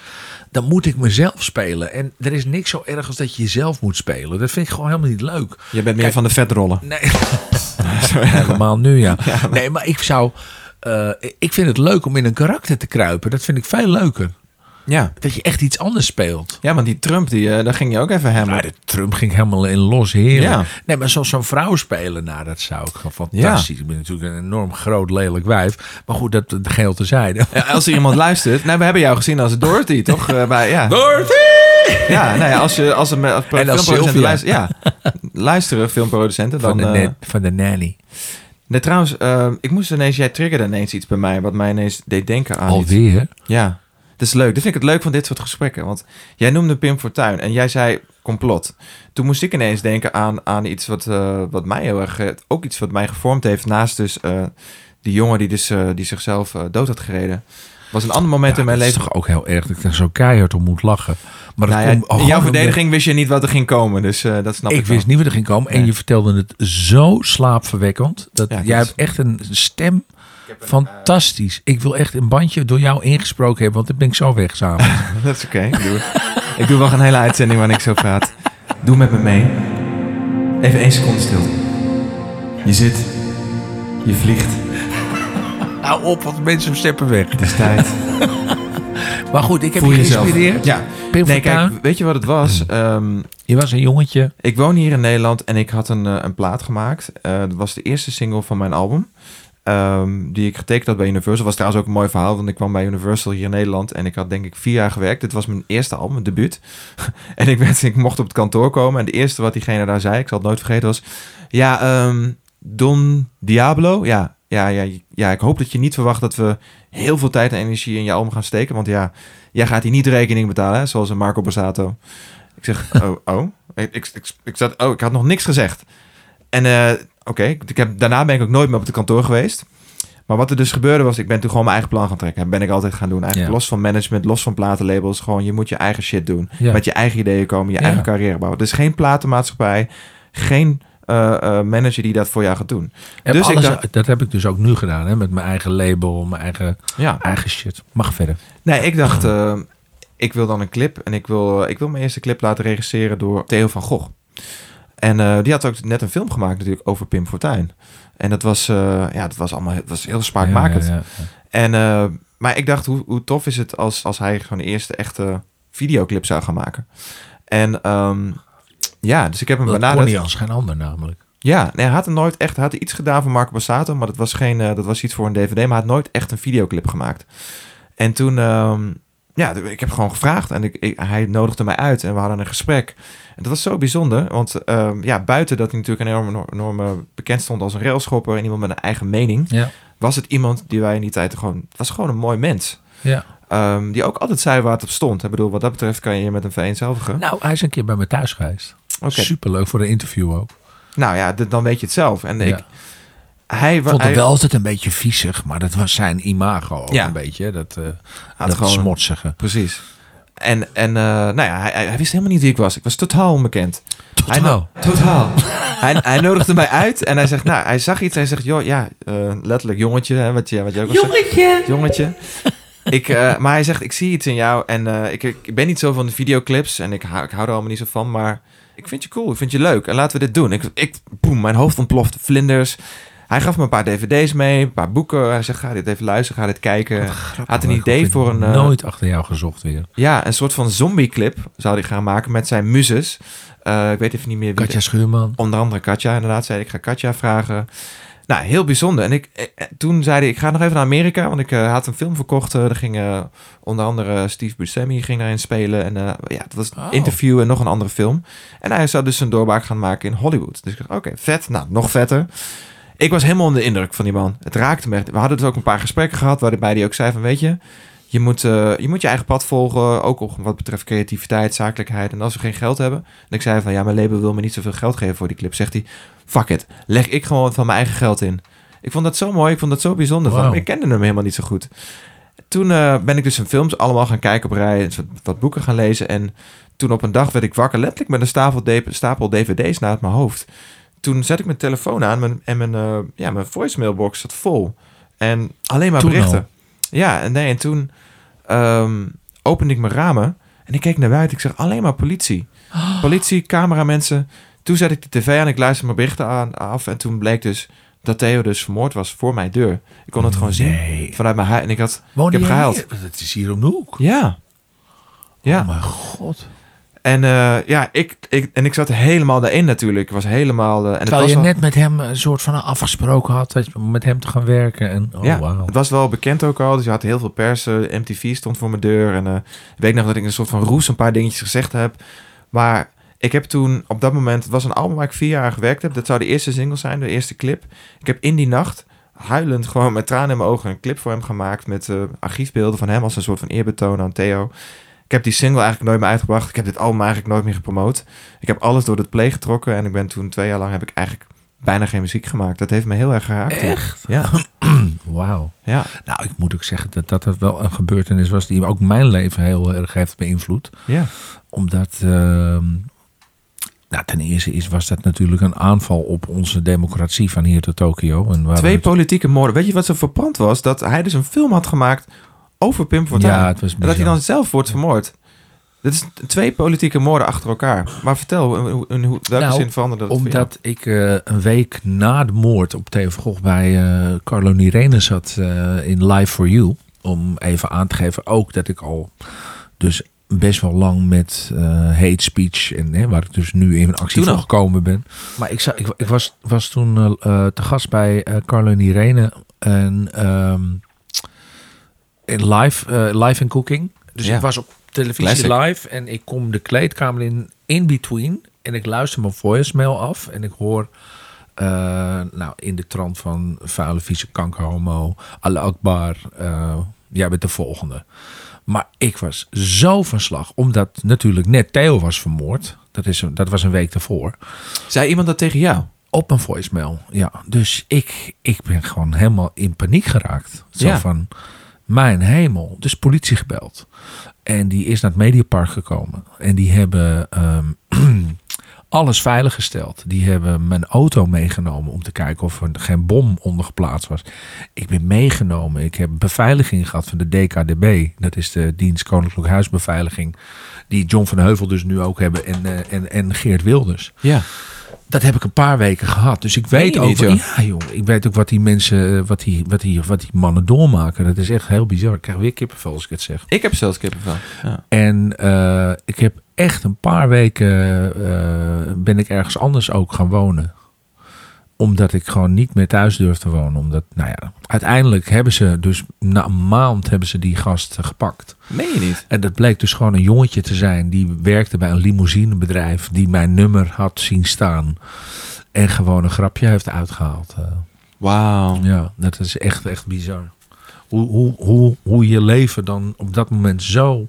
dan moet ik mezelf spelen. En er is niks zo erg als dat je jezelf moet spelen. Dat vind ik gewoon helemaal niet leuk. Je bent meer Kijk. van de vetrollen. Nee, helemaal nu ja. Nee, maar ik zou... eh, ik vind het leuk om in een karakter te kruipen. Dat vind ik veel leuker. Ja. Dat je echt iets anders speelt. Ja, want die Trump, die, eh, daar ging je ook even hem. Maar de Trump ging helemaal in los, heerlijk. Ja. Nee, maar zoals zo'n vrouw spelen, nou, dat zou ik gewoon fantastisch. Ik ben natuurlijk een enorm groot, lelijk wijf. Maar goed, dat dat geheel terzijde. Ja, als er iemand luistert... Nou, we hebben jou gezien als Dorothy, toch? Bij, ja. Dorothy! Ja, nou ja, als je als een als En als filmproducenten Sylvia. luisteren, ja, luisteren filmproducenten dan. Van de, eh, van de nanny. nee, trouwens, ik moest ineens, jij triggerde ineens iets bij mij, wat mij ineens deed denken aan. iets. Alweer? Ja, dat is leuk. Dat vind ik het leuk van dit soort gesprekken, want jij noemde Pim Fortuyn en jij zei complot. Toen moest ik ineens denken aan, aan iets wat, eh, wat mij heel erg, eh, ook iets wat mij gevormd heeft, naast dus eh, die jongen die dus die zichzelf dood had gereden. Was een ander moment in mijn dat leven. is toch ook heel erg dat ik er zo keihard om moet lachen. Maar dat Nou ja, komt in jouw omdat- verdediging wist je niet wat er ging komen, dus dat snap ik. Ik wist niet wat er ging komen. En je vertelde het zo slaapverwekkend. Dat Ja, dat jij hebt echt een stem. Fantastisch. Ik wil echt een bandje door jou ingesproken hebben. Want dan ben ik zo weg samen. Dat is oké. Ik, doe, ik doe wel een hele uitzending waarin ik zo praat. Doe met me mee. Even één seconde stil. Je zit. Je vliegt. Hou op, want mensen steppen weg. Het is tijd. Maar goed, ik heb Voel je geïnspireerd. Ja. Pim Nee, kijk, weet je wat het was? Ehm, Je was een jongetje. ik woon hier in Nederland en ik had een, eh, een plaat gemaakt. Eh, dat was de eerste single van mijn album. Ehm, die ik getekend had bij Universal. Was trouwens ook een mooi verhaal, want ik kwam bij Universal hier in Nederland. En ik had denk ik vier jaar gewerkt. Dit was mijn eerste album, mijn debuut. en ik, werd, ik mocht op het kantoor komen. En de eerste wat diegene daar zei, ik zal het nooit vergeten, was... Ja, ehm, Don Diablo. Ja, ja, ja, ja, ik hoop dat je niet verwacht dat we heel veel tijd en energie in je album gaan steken. Want ja, jij gaat hier niet rekening betalen, zoals een Marco Borsato. Ik zeg, oh, oh. Ik, ik, ik, ik, zat, oh, ik had nog niks gezegd. En eh, oké, ik heb, daarna ben ik ook nooit meer op het kantoor geweest. Maar wat er dus gebeurde was, ik ben toen gewoon mijn eigen plan gaan trekken. Ben ik altijd gaan doen. Eigenlijk Ja. los van management, los van platenlabels. Gewoon, je moet je eigen shit doen. Ja. Met je eigen ideeën komen, je Ja. eigen carrière bouwen. Dus geen platenmaatschappij, geen eh, eh, manager die dat voor jou gaat doen. Dus ik alles- dacht- dat heb ik dus ook nu gedaan. Hè, met mijn eigen label, mijn eigen, eigen shit. Mag verder. Nee, ik dacht, eh, ik wil dan een clip. En ik wil, ik wil mijn eerste clip laten regisseren door Theo van Gogh. En eh, die had ook net een film gemaakt natuurlijk over Pim Fortuyn. En dat was, eh, ja, dat was allemaal dat was heel smaakmakend. Ja, ja, ja. En, eh, maar ik dacht, hoe, hoe tof is het als, als hij gewoon de eerste echte videoclip zou gaan maken. En ehm, ja, dus ik heb hem Dat benaderd. niet als geen ander namelijk. Ja, nee, hij had er nooit echt, hij had iets gedaan voor Marco Bassato, maar dat was geen, dat was iets voor een DVD, maar hij had nooit echt een videoclip gemaakt. En toen, ehm, ja, ik heb gewoon gevraagd en ik, ik- hij nodigde mij uit en we hadden een gesprek. En dat was zo bijzonder, want ehm, ja, buiten dat hij natuurlijk een enorme, enorme bekend stond als een railschopper en iemand met een eigen mening, Ja. was het iemand die wij in die tijd gewoon, het was gewoon een mooi mens. ja. Ehm, die ook altijd zei waar het op stond. Ik bedoel, wat dat betreft kan je je met hem vereenzelvigen. Nou, hij is een keer bij me thuis geweest. Oké. Superleuk voor een interview ook. Nou ja, dan weet je het zelf. En Ja. ik, hij, Ik vond hij het wel altijd een beetje viezig, maar dat was zijn imago ook Ja. een beetje. Dat, eh had dat gewoon- smotsige. Precies. En, en eh, nou ja, hij, hij- hij wist helemaal niet wie ik was. Ik was totaal onbekend. Hij Totaal. no- totaal. hij, hij nodigde mij uit en hij zegt, nou, hij zag iets. Hij zegt, joh, ja, eh, letterlijk jongetje, hè, wat je, wat je ook. Jongetje! Jongetje. Ik, eh, maar hij zegt, ik zie iets in jou en eh, ik, ik ben niet zo van de videoclips en ik hou, ik hou er allemaal niet zo van, maar ik vind je cool, ik vind je leuk en laten we dit doen. Ik, ik boem, mijn hoofd ontplofte, vlinders. Hij gaf me een paar dvd's mee, een paar boeken. Hij zegt, ga dit even luisteren, ga dit kijken. Hij had een idee voor een... eh, Nooit achter jou gezocht weer. ja, een soort van zombieclip zou hij gaan maken met zijn muzes. Eh, ik weet even niet meer wie. Katja Schuurman. Onder andere Katja, inderdaad. Zei ik, ga Katja vragen. Nou, heel bijzonder. En ik, eh, toen zei hij, ik ga nog even naar Amerika, want ik had een film verkocht. er ging onder andere Steve Buscemi ging daarin spelen. En ja, het was een Oh. interview en nog een andere film. En hij zou dus een doorbraak gaan maken in Hollywood. Dus ik dacht, oké, vet. Nou, nog vetter. Ik was helemaal onder de indruk van die man. Het raakte me echt. We hadden dus ook een paar gesprekken gehad waarbij hij ook zei van, weet je... Je moet, eh, je moet je eigen pad volgen, ook op wat betreft creativiteit, zakelijkheid. En als we geen geld hebben... En ik zei van, ja, mijn label wil me niet zoveel geld geven voor die clip. Zegt hij, fuck it, leg ik gewoon van mijn eigen geld in. Ik vond dat zo mooi, ik vond dat zo bijzonder. van. Ik kende hem helemaal niet zo goed. Toen eh, ben ik dus zijn films allemaal gaan kijken op rij, wat, boeken gaan lezen. En toen op een dag werd ik wakker, letterlijk met een stapel, stapel dvd's naast mijn hoofd. Toen zet ik mijn telefoon aan mijn, en mijn, eh, ja, mijn voicemailbox zat vol. En alleen maar Toen berichten. Ja, en nee, en toen ehm, opende ik mijn ramen en ik keek naar buiten. Ik zeg alleen maar politie. Politie, cameramensen. Toen zet ik de tv aan, ik luisterde mijn berichten aan, af. En toen bleek dus dat Theo dus vermoord was voor mijn deur. Ik kon het gewoon zien vanuit mijn huis. En ik had, ik heb gehuild. hier? Het is hier om de hoek. Ja. Ja. Oh mijn god. En eh, ja, ik, ik, en ik zat helemaal daarin natuurlijk. Ik was helemaal... eh, en het Terwijl je net met hem een soort van afgesproken had dat je- om met hem te gaan werken. En, oh, ja, wauw. het was wel bekend ook al. Dus je had heel veel pers. eh, MTV stond voor mijn deur. En ik weet nog dat ik een soort van roes een paar dingetjes gezegd heb. Maar ik heb toen op dat moment... Het was een album waar ik vier jaar aan gewerkt heb. Dat zou de eerste single zijn, de eerste clip. Ik heb in die nacht huilend gewoon met tranen in mijn ogen... een clip voor hem gemaakt met archiefbeelden van hem... als een soort van eerbetoon aan Theo. Ik heb die single eigenlijk nooit meer uitgebracht. Ik heb dit album eigenlijk nooit meer gepromoot. Ik heb alles door het play getrokken. En ik ben toen twee jaar lang... heb ik eigenlijk bijna geen muziek gemaakt. Dat heeft me heel erg geraakt. Echt? Ja, Wauw. ja, Nou, ik moet ook zeggen dat dat wel een gebeurtenis was die ook mijn leven heel erg heeft beïnvloed. ja. Omdat, ehm, nou, ten eerste is, was dat natuurlijk een aanval op onze democratie van hier tot Tokio. En waar Twee we- politieke moorden. Weet je wat zo verbrand was? Dat hij dus een film had gemaakt over Pim Fortuyn. Ja, het was en dat hij dan zelf wordt vermoord. Dit is twee politieke moorden achter elkaar. Maar vertel, in, hoe- in welke Nou, zin veranderde dat? Omdat ik eh, een week na de moord op Theo Gogh bij eh Carlo Nirene zat eh, in Live for You. Om even aan te geven ook dat ik al dus best wel lang met hate speech en hè, waar ik dus nu in actie voor al? gekomen ben. Maar ik, ik, ik was, was toen te gast bij Carlo Nirene en ehm, in live, eh, live in cooking. Dus Ja. ik was op televisie Classic. live en ik kom de kleedkamer in in between en ik luister mijn voicemail af en ik hoor eh, nou in de trant van vuile vieze kankerhomo Allah Akbar eh, jij bent de volgende maar ik was zo van slag omdat natuurlijk net Theo was vermoord dat, is een, dat was een week daarvoor Zei iemand dat tegen jou? op een voicemail. Ja, dus ik, ik ben gewoon helemaal in paniek geraakt. Zo Ja. van, mijn hemel. Dus politie gebeld. En die is naar het Mediapark gekomen. En die hebben ehm, alles veiliggesteld. Die hebben mijn auto meegenomen om te kijken of er geen bom onder geplaatst was. Ik ben meegenomen. Ik heb beveiliging gehad van de DKDB. Dat is de Dienst Koninklijk Huisbeveiliging. Die John van Heuvel dus nu ook hebben. En, eh, en, en Geert Wilders. Ja. Dat heb ik een paar weken gehad. Dus ik weet ook. ja, joh. Ik weet ook wat die mensen, eh, wat die, wat die, wat die mannen doormaken. Dat is echt heel bizar. Ik krijg weer kippenvel als ik het zeg. Ik heb zelfs kippenvel. Ja. En eh, ik heb echt een paar weken eh, ben ik ergens anders ook gaan wonen. Omdat ik gewoon niet meer thuis durf te wonen. Omdat, nou ja, uiteindelijk hebben ze dus na een maand hebben ze die gast gepakt. Meen je niet? En dat bleek dus gewoon een jongetje te zijn die werkte bij een limousinebedrijf. Die mijn nummer had zien staan. En gewoon een grapje heeft uitgehaald. eh. Wauw. Ja, dat is echt, echt bizar. Hoe, hoe, hoe, hoe je leven dan op dat moment zo...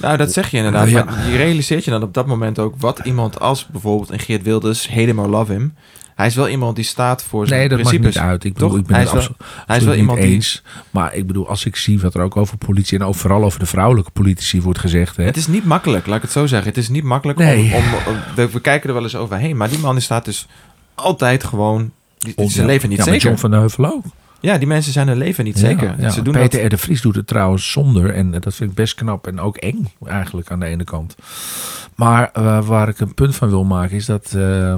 Nou, dat zeg je inderdaad. Ja. Maar je realiseert je dan op dat moment ook wat iemand als bijvoorbeeld een Geert Wilders, or love him. Hij is wel iemand die staat voor zijn Nee, dat maakt niet uit. Ik bedoel, Toch? ik ben Hij het is wel- hij is wel iemand die- eens. Maar ik bedoel, als ik zie wat er ook over politie... en ook vooral over de vrouwelijke politici wordt gezegd... Hè, Het is niet makkelijk, laat ik het zo zeggen. Het is niet makkelijk Nee. om... om we, we kijken er wel eens overheen. Maar die man die staat dus altijd gewoon... Die, zijn leven niet ja, zeker. John van de Heuvel ook. Ja, die mensen zijn hun leven niet zeker. Ja, ja. Ze doen Peter dat... R. de Vries doet het trouwens zonder. En dat vind ik best knap en ook eng eigenlijk aan de ene kant. Maar eh, waar ik een punt van wil maken is dat uh,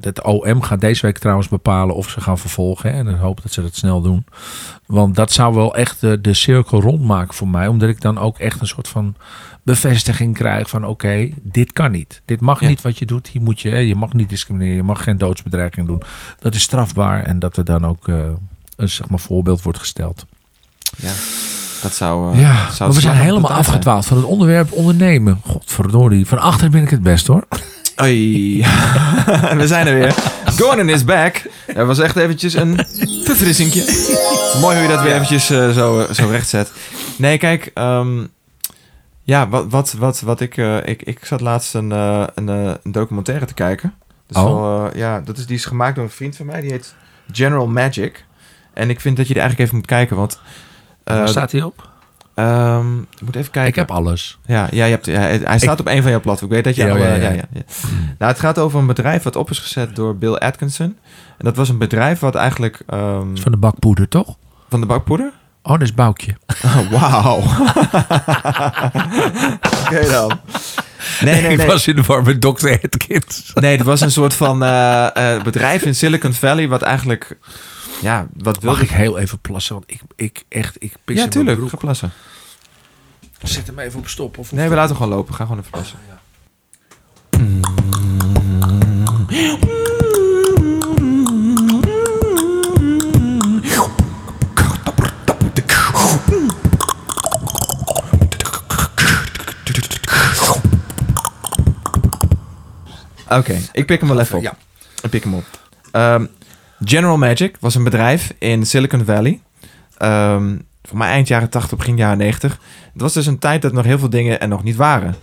het OM gaat deze week trouwens bepalen of ze gaan vervolgen. Hè, en ik hoop dat ze dat snel doen. Want dat zou wel echt de, de cirkel rondmaken voor mij. Omdat ik dan ook echt een soort van bevestiging krijg van oké, dit kan niet. Dit mag Ja. niet wat je doet. Hier moet je, hè, je mag niet discrimineren. Je mag geen doodsbedreiging doen. Dat is strafbaar en dat er dan ook eh, zeg maar, voorbeeld wordt gesteld. Ja, dat zou... eh, Ja, zou we zijn helemaal zijn. afgedwaald van het onderwerp ondernemen. Godverdorie. Van achter ben ik het best hoor. Oei. we zijn er weer. Gordon is back. Dat was echt eventjes een verfrissingje. Mooi hoe je dat weer eventjes eh, zo, zo recht zet. Nee, kijk. ehm, ja, wat, wat, wat, wat ik, eh, ik... Ik zat laatst een, eh, een, eh, een documentaire te kijken. Oh. wel, eh, ja, dat is, die is gemaakt door een vriend van mij. Die heet General Magic. En ik vind dat je er eigenlijk even moet kijken. Want... eh, Waar staat hij op? ehm, ik moet even kijken. Ik heb alles. Ja, ja, je hebt, ja hij staat op een van jouw platforms. Ik weet dat je... Ja, alle- ja, ja, ja. ja, ja. Nou, het gaat over een bedrijf wat op is gezet door Bill Atkinson. En dat was een bedrijf wat eigenlijk... ehm, Van de bakpoeder toch? van de bakpoeder? Oh, dat is Boukje. Oh, Wauw. Oké dan. Nee, nee, ik nee. was in de war met Dr. Atkins. Nee, het was een soort van eh, eh, bedrijf in Silicon Valley... wat eigenlijk... Ja, wat wilde... Mag ik heel even plassen? Want ik, ik echt, ik pis Ja, in mijn tuurlijk. Ga plassen. Zet hem even op stop. Of Nee, we laten gewoon lopen. Ga gewoon even plassen. Oké, ik pik hem wel even op. Ja. Ik pik hem op. Ehm, General Magic was een bedrijf in Silicon Valley. Ehm voor mij eind jaren 80, begin jaren 90. Het was dus een tijd dat nog heel veel dingen er nog niet waren.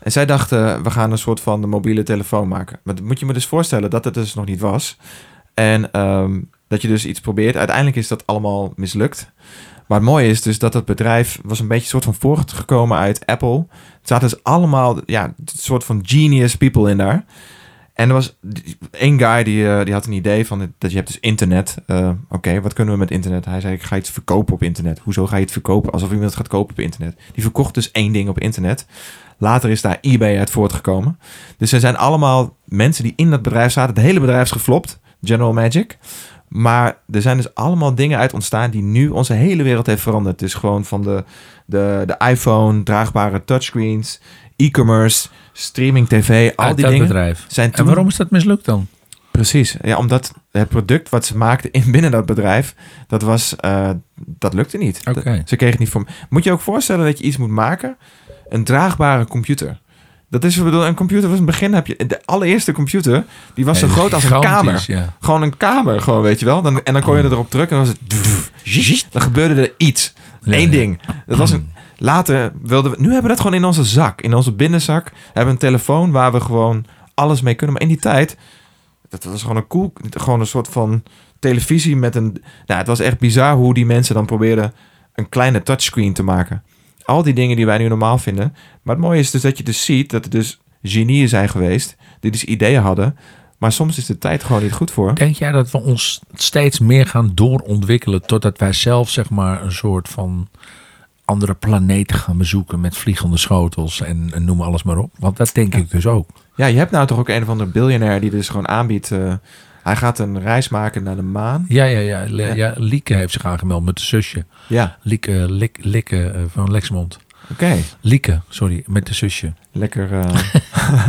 En zij dachten, we gaan een soort van mobiele telefoon maken. Maar moet je me dus voorstellen dat het dus nog niet was. En ehm, dat je dus iets probeert. Uiteindelijk is dat allemaal mislukt. Maar het mooie is dus dat het bedrijf was een beetje soort van voortgekomen uit Apple. Er zaten dus allemaal, ja, een soort van genius people in daar. En er was één guy die, eh, die had een idee van dat je hebt dus internet. Eh, Oké, wat kunnen we met internet? Hij zei, ik ga iets verkopen op internet. Hoezo ga je het verkopen? Alsof iemand het gaat kopen op internet. Die verkocht dus één ding op internet. Later is daar eBay uit voortgekomen. Dus er zijn allemaal mensen die in dat bedrijf zaten. Het hele bedrijf is geflopt, General Magic. Maar er zijn dus allemaal dingen uit ontstaan die nu onze hele wereld heeft veranderd. Dus gewoon van de, de, de iPhone, draagbare touchscreens, e-commerce, streaming tv, al Uit die dat dingen bedrijf. zijn En toen... waarom is dat mislukt dan? Precies. Ja, omdat het product wat ze maakten in binnen dat bedrijf, dat was, eh, dat lukte niet. Oké. Ze kregen het niet voor. Moet je ook voorstellen dat je iets moet maken, een draagbare computer. Dat is, bedoel, een computer was in het begin heb je de allereerste computer, die was zo groot als een kamer. Ja. Gewoon een kamer, gewoon weet je wel. Dan, en dan kon je erop drukken en dan was het. Dan gebeurde er iets. Eén ding. Dat was een. Later wilden we. Nu hebben we dat gewoon in onze zak, in onze binnenzak. We hebben een telefoon waar we gewoon alles mee kunnen. Maar in die tijd, dat was gewoon een gewoon een soort van televisie met een. Nou, het was echt bizar hoe die mensen dan probeerden een kleine touchscreen te maken. Al die dingen die wij nu normaal vinden. Maar het mooie is dus dat je dus ziet dat er dus genieën zijn geweest die dus ideeën hadden. Maar soms is de tijd gewoon niet goed voor. Denk jij dat we ons steeds meer gaan doorontwikkelen totdat wij zelf zeg maar een soort van andere planeten gaan bezoeken met vliegende schotels en, en noem alles maar op? Want dat denk ik dus ook. Ja, je hebt nou toch ook een of andere biljonair die dus gewoon aanbiedt. eh, hij gaat een reis maken naar de maan. Ja, ja, ja. Le- Ja. ja. Lieke heeft zich aangemeld met de zusje. Ja, Lieke, Lik, Likke eh, van Lexmond. oké. Lieke, sorry, met de zusje. Lekker. eh.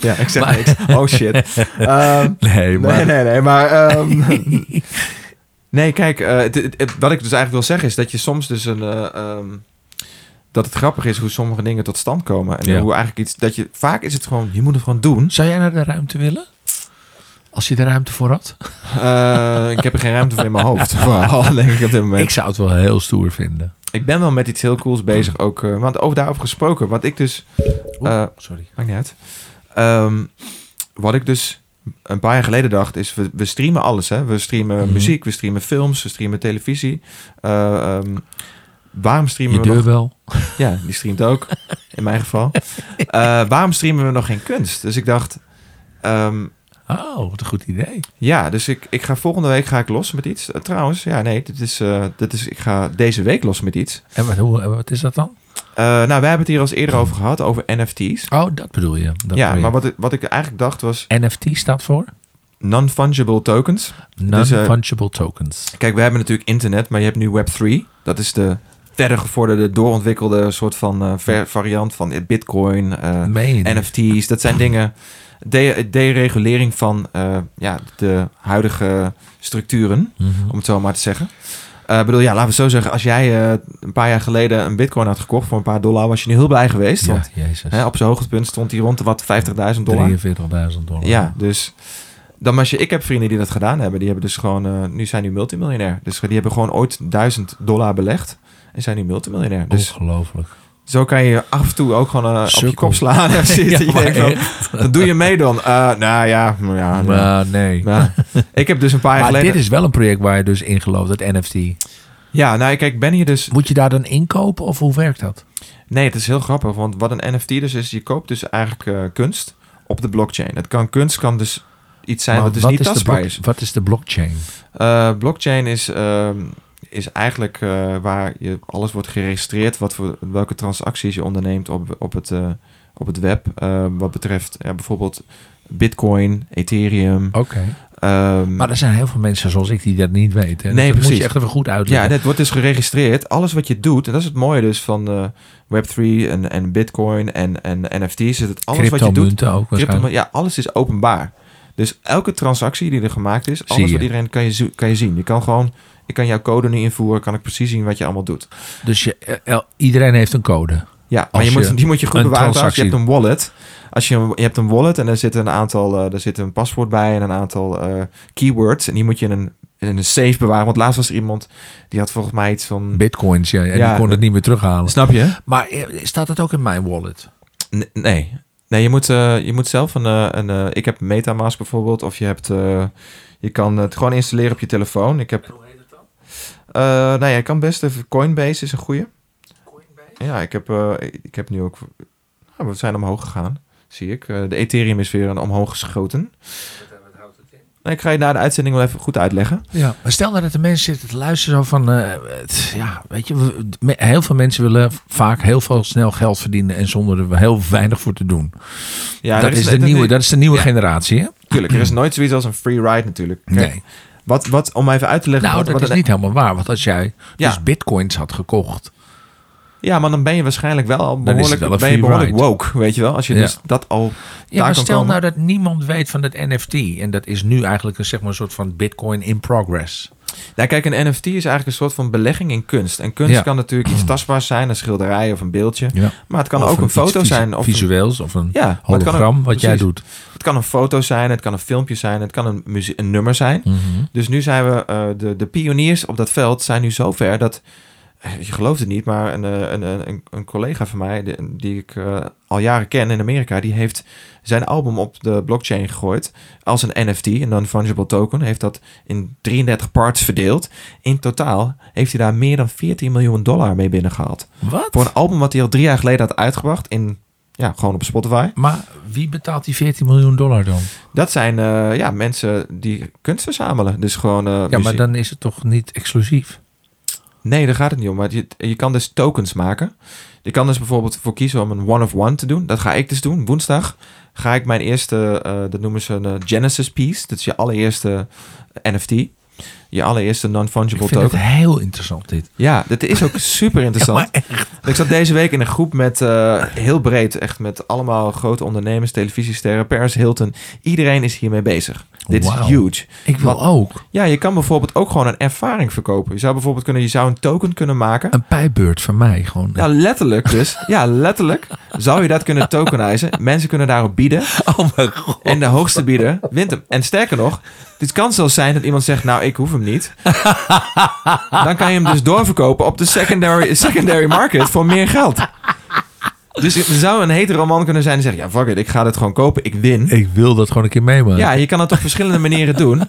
ja, ik zeg Maar- niks. Oh shit. Ehm, Nee, nee, nee, nee. Maar. ehm, nee, kijk. eh, het- het- het- wat ik dus eigenlijk wil zeggen is dat je soms dus een. eh, ehm, dat het grappig is hoe sommige dingen tot stand komen. En Ja. hoe eigenlijk iets. Dat je, vaak is het gewoon. Je moet het gewoon doen. Zou jij naar de ruimte willen? Als je de ruimte voor had? Eh, ik heb er geen ruimte voor in mijn hoofd. Vooral, denk ik op dit moment. Ik zou het wel heel stoer vinden. Ik ben wel met iets heel cools bezig ook. want over daarover gesproken. Wat ik dus. Oeh, sorry. maakt niet uit. Ehm, wat ik dus een paar jaar geleden dacht, is we, we streamen alles. Hè? We streamen Mhm. muziek, we streamen films, we streamen televisie. Eh, ehm, waarom streamen Je we nog... deurbel. Ja, die streamt ook, in mijn geval. Eh, waarom streamen we nog geen kunst? Dus ik dacht, ehm, Oh, wat een goed idee. Ja, dus ik, ik ga volgende week ga ik los met iets. Eh, trouwens, ja, nee, dit is, dit is, ik ga deze week los met iets. En wat, hoe, wat is dat dan? Eh, nou, wij hebben het hier al eens eerder over gehad, over NFT's. Oh, dat bedoel je. Dat ja, bedoel je. maar wat ik, wat ik eigenlijk dacht was NFT staat voor? non-fungible tokens. Dus, eh, Non-fungible tokens. Kijk, we hebben natuurlijk internet, maar je hebt nu Web3. Dat is de verder gevorderde, doorontwikkelde soort van eh, ver- variant van Bitcoin? NFT's. Dat zijn dingen, de- deregulering van ja, de huidige structuren, Mhm. om het zo maar te zeggen. Ik bedoel, ja, laten we zo zeggen, als jij eh, een paar jaar geleden een bitcoin had gekocht voor een paar dollar, was je nu heel blij geweest. Ja, Want jezus. hè, op zijn hoogtepunt stond hij rond de wat 50.000 dollar. 43.000 dollar. Ja, dus dan als je, ik heb vrienden die dat gedaan hebben. Die hebben dus gewoon, eh, nu zijn nu multimiljonair. Dus die hebben gewoon ooit 1000 dollar belegd en zijn nu multimiljonair. Dus Ongelooflijk. Zo kan je af en toe ook gewoon eh, op je kop slaan. Ja, je denkt van, wat doe je mee dan? Eh, nou ja, maar ja. nou, Maar nee. ik heb dus een paar jaar Maar geleden... dit is wel een project waar je dus in gelooft, het NFT. Ja, nou kijk, ben hier dus... Moet je daar dan inkopen of hoe werkt dat? Nee, het is heel grappig. Want wat een NFT dus is, je koopt dus eigenlijk eh, kunst op de blockchain. Het kan kunst, kan dus iets zijn Maar dat dus wat niet is de tastbaar is. Wat is de blockchain? Blockchain is, ehm, is eigenlijk eh, waar je alles wordt geregistreerd, wat voor, welke transacties je onderneemt op, op, het, eh, op het web. eh, wat betreft ja, bijvoorbeeld Bitcoin, Ethereum. Oké. ehm, Maar er zijn heel veel mensen zoals ik die dat niet weten. Nee, dat moet je echt even goed ja, uitleggen. dit wordt dus geregistreerd. Alles wat je doet, en dat is het mooie dus van eh, Web3 en, en Bitcoin en, en NFT's, is het alles wat je doet. Ook Crypto, ja, alles is openbaar. Dus elke transactie die er gemaakt is, alles wat iedereen kan je, kan je zien. Je kan gewoon, ik kan jouw code nu invoeren, kan ik precies zien wat je allemaal doet. Dus je, eh, el- iedereen heeft een code. Ja, maar Als je moet, die moet je goed bewaren. Je hebt een wallet. Als je, een- je hebt een wallet en daar zit een aantal, eh daar zit een paswoord bij en een aantal eh, keywords. En die moet je in een, in een safe bewaren. Want laatst was er iemand die had volgens mij iets van. Bitcoins, ja. En Ja, die kon het niet meer terughalen. Snap je? Maar eh, staat het ook in mijn wallet? N- nee. Nee, je moet, eh, je moet zelf een. eh, een eh, ik heb Metamask bijvoorbeeld. Of je hebt. eh, je kan het gewoon installeren op je telefoon. Ik heb. hoe heet het dan? eh nou ja, je kan best even. Coinbase is een goede. Ja, ik heb, eh, ik heb nu ook. nou, we zijn omhoog gegaan, zie ik. Eh, de Ethereum is weer omhoog geschoten. Nou, ik ga je na de uitzending wel even goed uitleggen. Ja, maar stel nou dat de mensen zitten te luisteren zo van... eh, het- ja, weet je, we- heel veel mensen willen vaak heel veel snel geld verdienen... en zonder er heel weinig voor te doen. Ja, dat, is de nieuwe, dat is de nieuwe Ja. generatie, hè? Tuurlijk, er is nooit zoiets als een free ride natuurlijk. Kijk, Nee. Wat, wat, om even uit te leggen... Nou, wat, dat wat is niet helemaal waar. Want als jij Ja. dus bitcoins had gekocht... Ja, maar dan ben je waarschijnlijk wel behoorlijk, wel ben je behoorlijk ride. woke, weet je wel? Als je Ja. dus dat al Ja, maar stel komen. nou dat niemand weet van het NFT. En dat is nu eigenlijk een, zeg maar, een soort van bitcoin in progress. Nou, kijk, een NFT is eigenlijk een soort van belegging in kunst. En kunst Ja. kan natuurlijk iets tastbaars zijn, een schilderij of een beeldje. Ja. Maar het kan Of ook een foto visu- zijn. Of Visueels of een ja, kan hologram, wat jij doet. Het kan een foto zijn, het kan een filmpje zijn, het kan een, een nummer zijn. Mhm. Dus nu zijn we, eh, de, de pioniers op dat veld zijn nu zo ver dat, je gelooft het niet, maar een, eh, een, een, een, een collega van mij, die, die ik eh, al jaren ken in Amerika, die heeft zijn album op de blockchain gegooid als een NFT, een non-fungible token. Heeft dat in 33 parts verdeeld. In totaal heeft hij daar meer dan 14 miljoen dollar mee binnengehaald. Wat? Voor een album wat hij al drie jaar geleden had uitgebracht in, ja, gewoon op Spotify. Maar wie betaalt die 14 miljoen dollar dan? Dat zijn eh, ja, mensen die kunst verzamelen. Dus gewoon. eh, Ja, maar dan is het toch niet exclusief? Nee, daar gaat het niet om. Maar je, je kan dus tokens maken. Je kan dus bijvoorbeeld voor kiezen om een one-of-one te doen. Dat ga ik dus doen. Woensdag ga ik mijn eerste, eh, dat noemen ze een eh, Genesis piece. Dat is je allereerste NFT. Je allereerste Ik non-fungible vind token. het heel interessant dit. Ja, dat is ook super interessant. ik zat deze week in een groep met eh, heel breed, echt met allemaal grote ondernemers, televisiesterren, Paris Hilton. Iedereen is hiermee bezig. Dit is huge. Ik wil ook Ja, je kan bijvoorbeeld ook gewoon een ervaring verkopen. Je zou bijvoorbeeld kunnen, je zou een token kunnen maken. een pijbeurt van mij. Gewoon. Ja, letterlijk dus. Ja, letterlijk. Zou je dat kunnen tokenizen? Mensen kunnen daarop bieden. Oh mijn god. En de hoogste bieder wint hem. En sterker nog, het kan zelfs zijn dat iemand zegt... nou, ik hoef hem niet. Dan kan je hem dus doorverkopen op de secondary, secondary market voor meer geld. Dus er zou een hetero man kunnen zijn die zegt... ja, fuck it, ik ga dit gewoon kopen, ik win. Ik wil dat gewoon een keer meemaken. Ja, je kan het op verschillende manieren doen.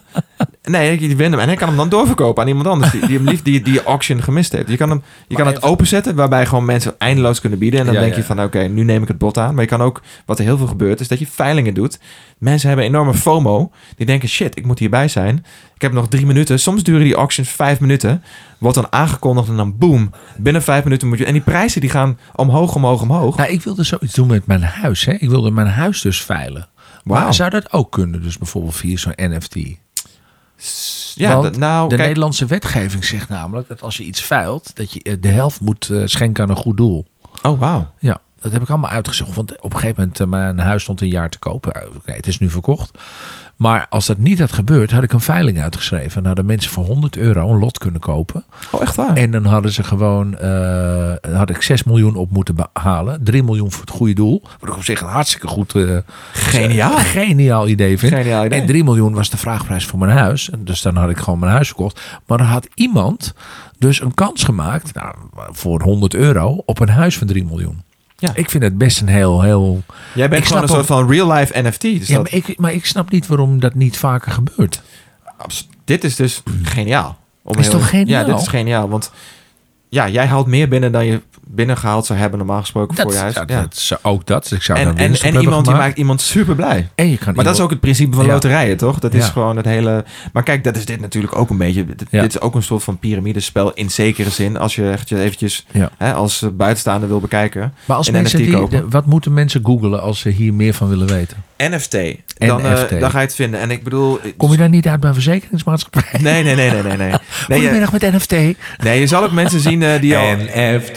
Nee, die wint hem en hij kan hem dan doorverkopen aan iemand anders die, die hem lief die, die auction gemist heeft. Je kan, hem, je kan het even- openzetten waarbij gewoon mensen eindeloos kunnen bieden. En dan Ja, denk ja. je van oké, nu neem ik het bod aan. Maar je kan ook, wat er heel veel gebeurt, is dat je veilingen doet. Mensen hebben enorme FOMO. Die denken shit, ik moet hierbij zijn. Ik heb nog drie minuten. Soms duren die auctions vijf minuten. Wordt dan aangekondigd en dan boom. Binnen vijf minuten moet je... En die prijzen die gaan omhoog, omhoog, omhoog. Nou, ik wilde zoiets doen met mijn huis. Hè. Ik wilde mijn huis dus veilen. Wauw. Maar zou dat ook kunnen? Dus bijvoorbeeld via zo'n NFT? Ja, dat- nou, de kijk, Nederlandse wetgeving zegt namelijk dat als je iets veilt, dat je eh, de helft moet eh, schenken aan een goed doel. Oh, wauw. Ja, dat heb ik allemaal uitgezocht. Want op een gegeven moment, eh, mijn huis stond een jaar te kopen. Oké, het is nu verkocht. Maar als dat niet had gebeurd, had ik een veiling uitgeschreven. En hadden mensen voor 100 euro een lot kunnen kopen. Oh, echt waar? En dan hadden ze gewoon, eh, had ik 6 miljoen op moeten behalen. 3 miljoen voor het goede doel. Wat ik op zich een hartstikke goed, eh, Geniaal. geniaal idee vind. Geniaal idee. En 3 miljoen was de vraagprijs voor mijn huis. En Dus dan had ik gewoon mijn huis verkocht. Maar dan had iemand dus een kans gemaakt nou, voor 100 euro op een huis van 3 miljoen. Ja. Ik vind het best een heel, heel... Jij bent Ik gewoon een soort van real-life NFT. Dus Ja, dat- maar, ik, maar ik snap niet waarom dat niet vaker gebeurt. abs- dit is dus geniaal. Om Is toch geniaal? Ja, dit is geniaal. Want ja, jij haalt meer binnen dan je binnengehaald zou hebben normaal gesproken voor je huis. dat, ja. dat is ook dat. Dus ik zou En, en, en iemand die maakt iemand super blij. En je kan Maar dat is ook het principe van Ja. loterijen, toch? Dat is Ja. gewoon het hele... Maar kijk, dat is dit natuurlijk ook een beetje... Dit, is ook een soort van piramidespel in zekere zin. Als je echt je eventjes hè, als buitenstaander wil bekijken. Maar als mensen die, de- wat moeten mensen googlen als ze hier meer van willen weten? NFT. Dan, eh, dan ga je het vinden. En ik bedoel... Kom je daar niet uit bij een verzekeringsmaatschappij? Nee, nee, nee, nee, nee. Nee, Goedemiddag met NFT. nee je zal ook mensen zien eh, die al... NFT.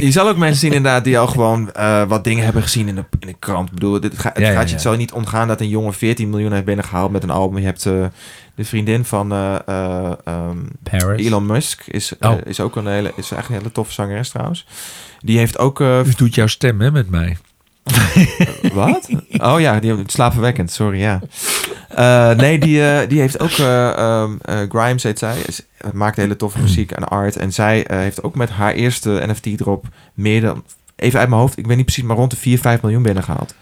Je zal ook mensen zien inderdaad die al gewoon eh, wat dingen hebben gezien in de, in de krant. Ik bedoel, dit ga, het, Ja, gaat je, het zal niet ontgaan dat een jongen 14 miljoen heeft binnengehaald met een album. Je hebt eh, de vriendin van eh, eh, ehm. Elon Musk, is, Oh. is ook een hele, is echt een hele toffe zangeres trouwens. Die heeft ook... U doet jouw stem hè, met mij. wat? Oh ja, die slaapverwekkend, sorry, ja. Eh, nee, die, eh, die heeft ook... ehm, eh, Grimes heet zij. Maakt hele toffe muziek en art. En zij heeft ook met haar eerste NFT-drop meer dan... Even uit mijn hoofd, ik weet niet precies, maar rond de 4, 5 miljoen binnengehaald.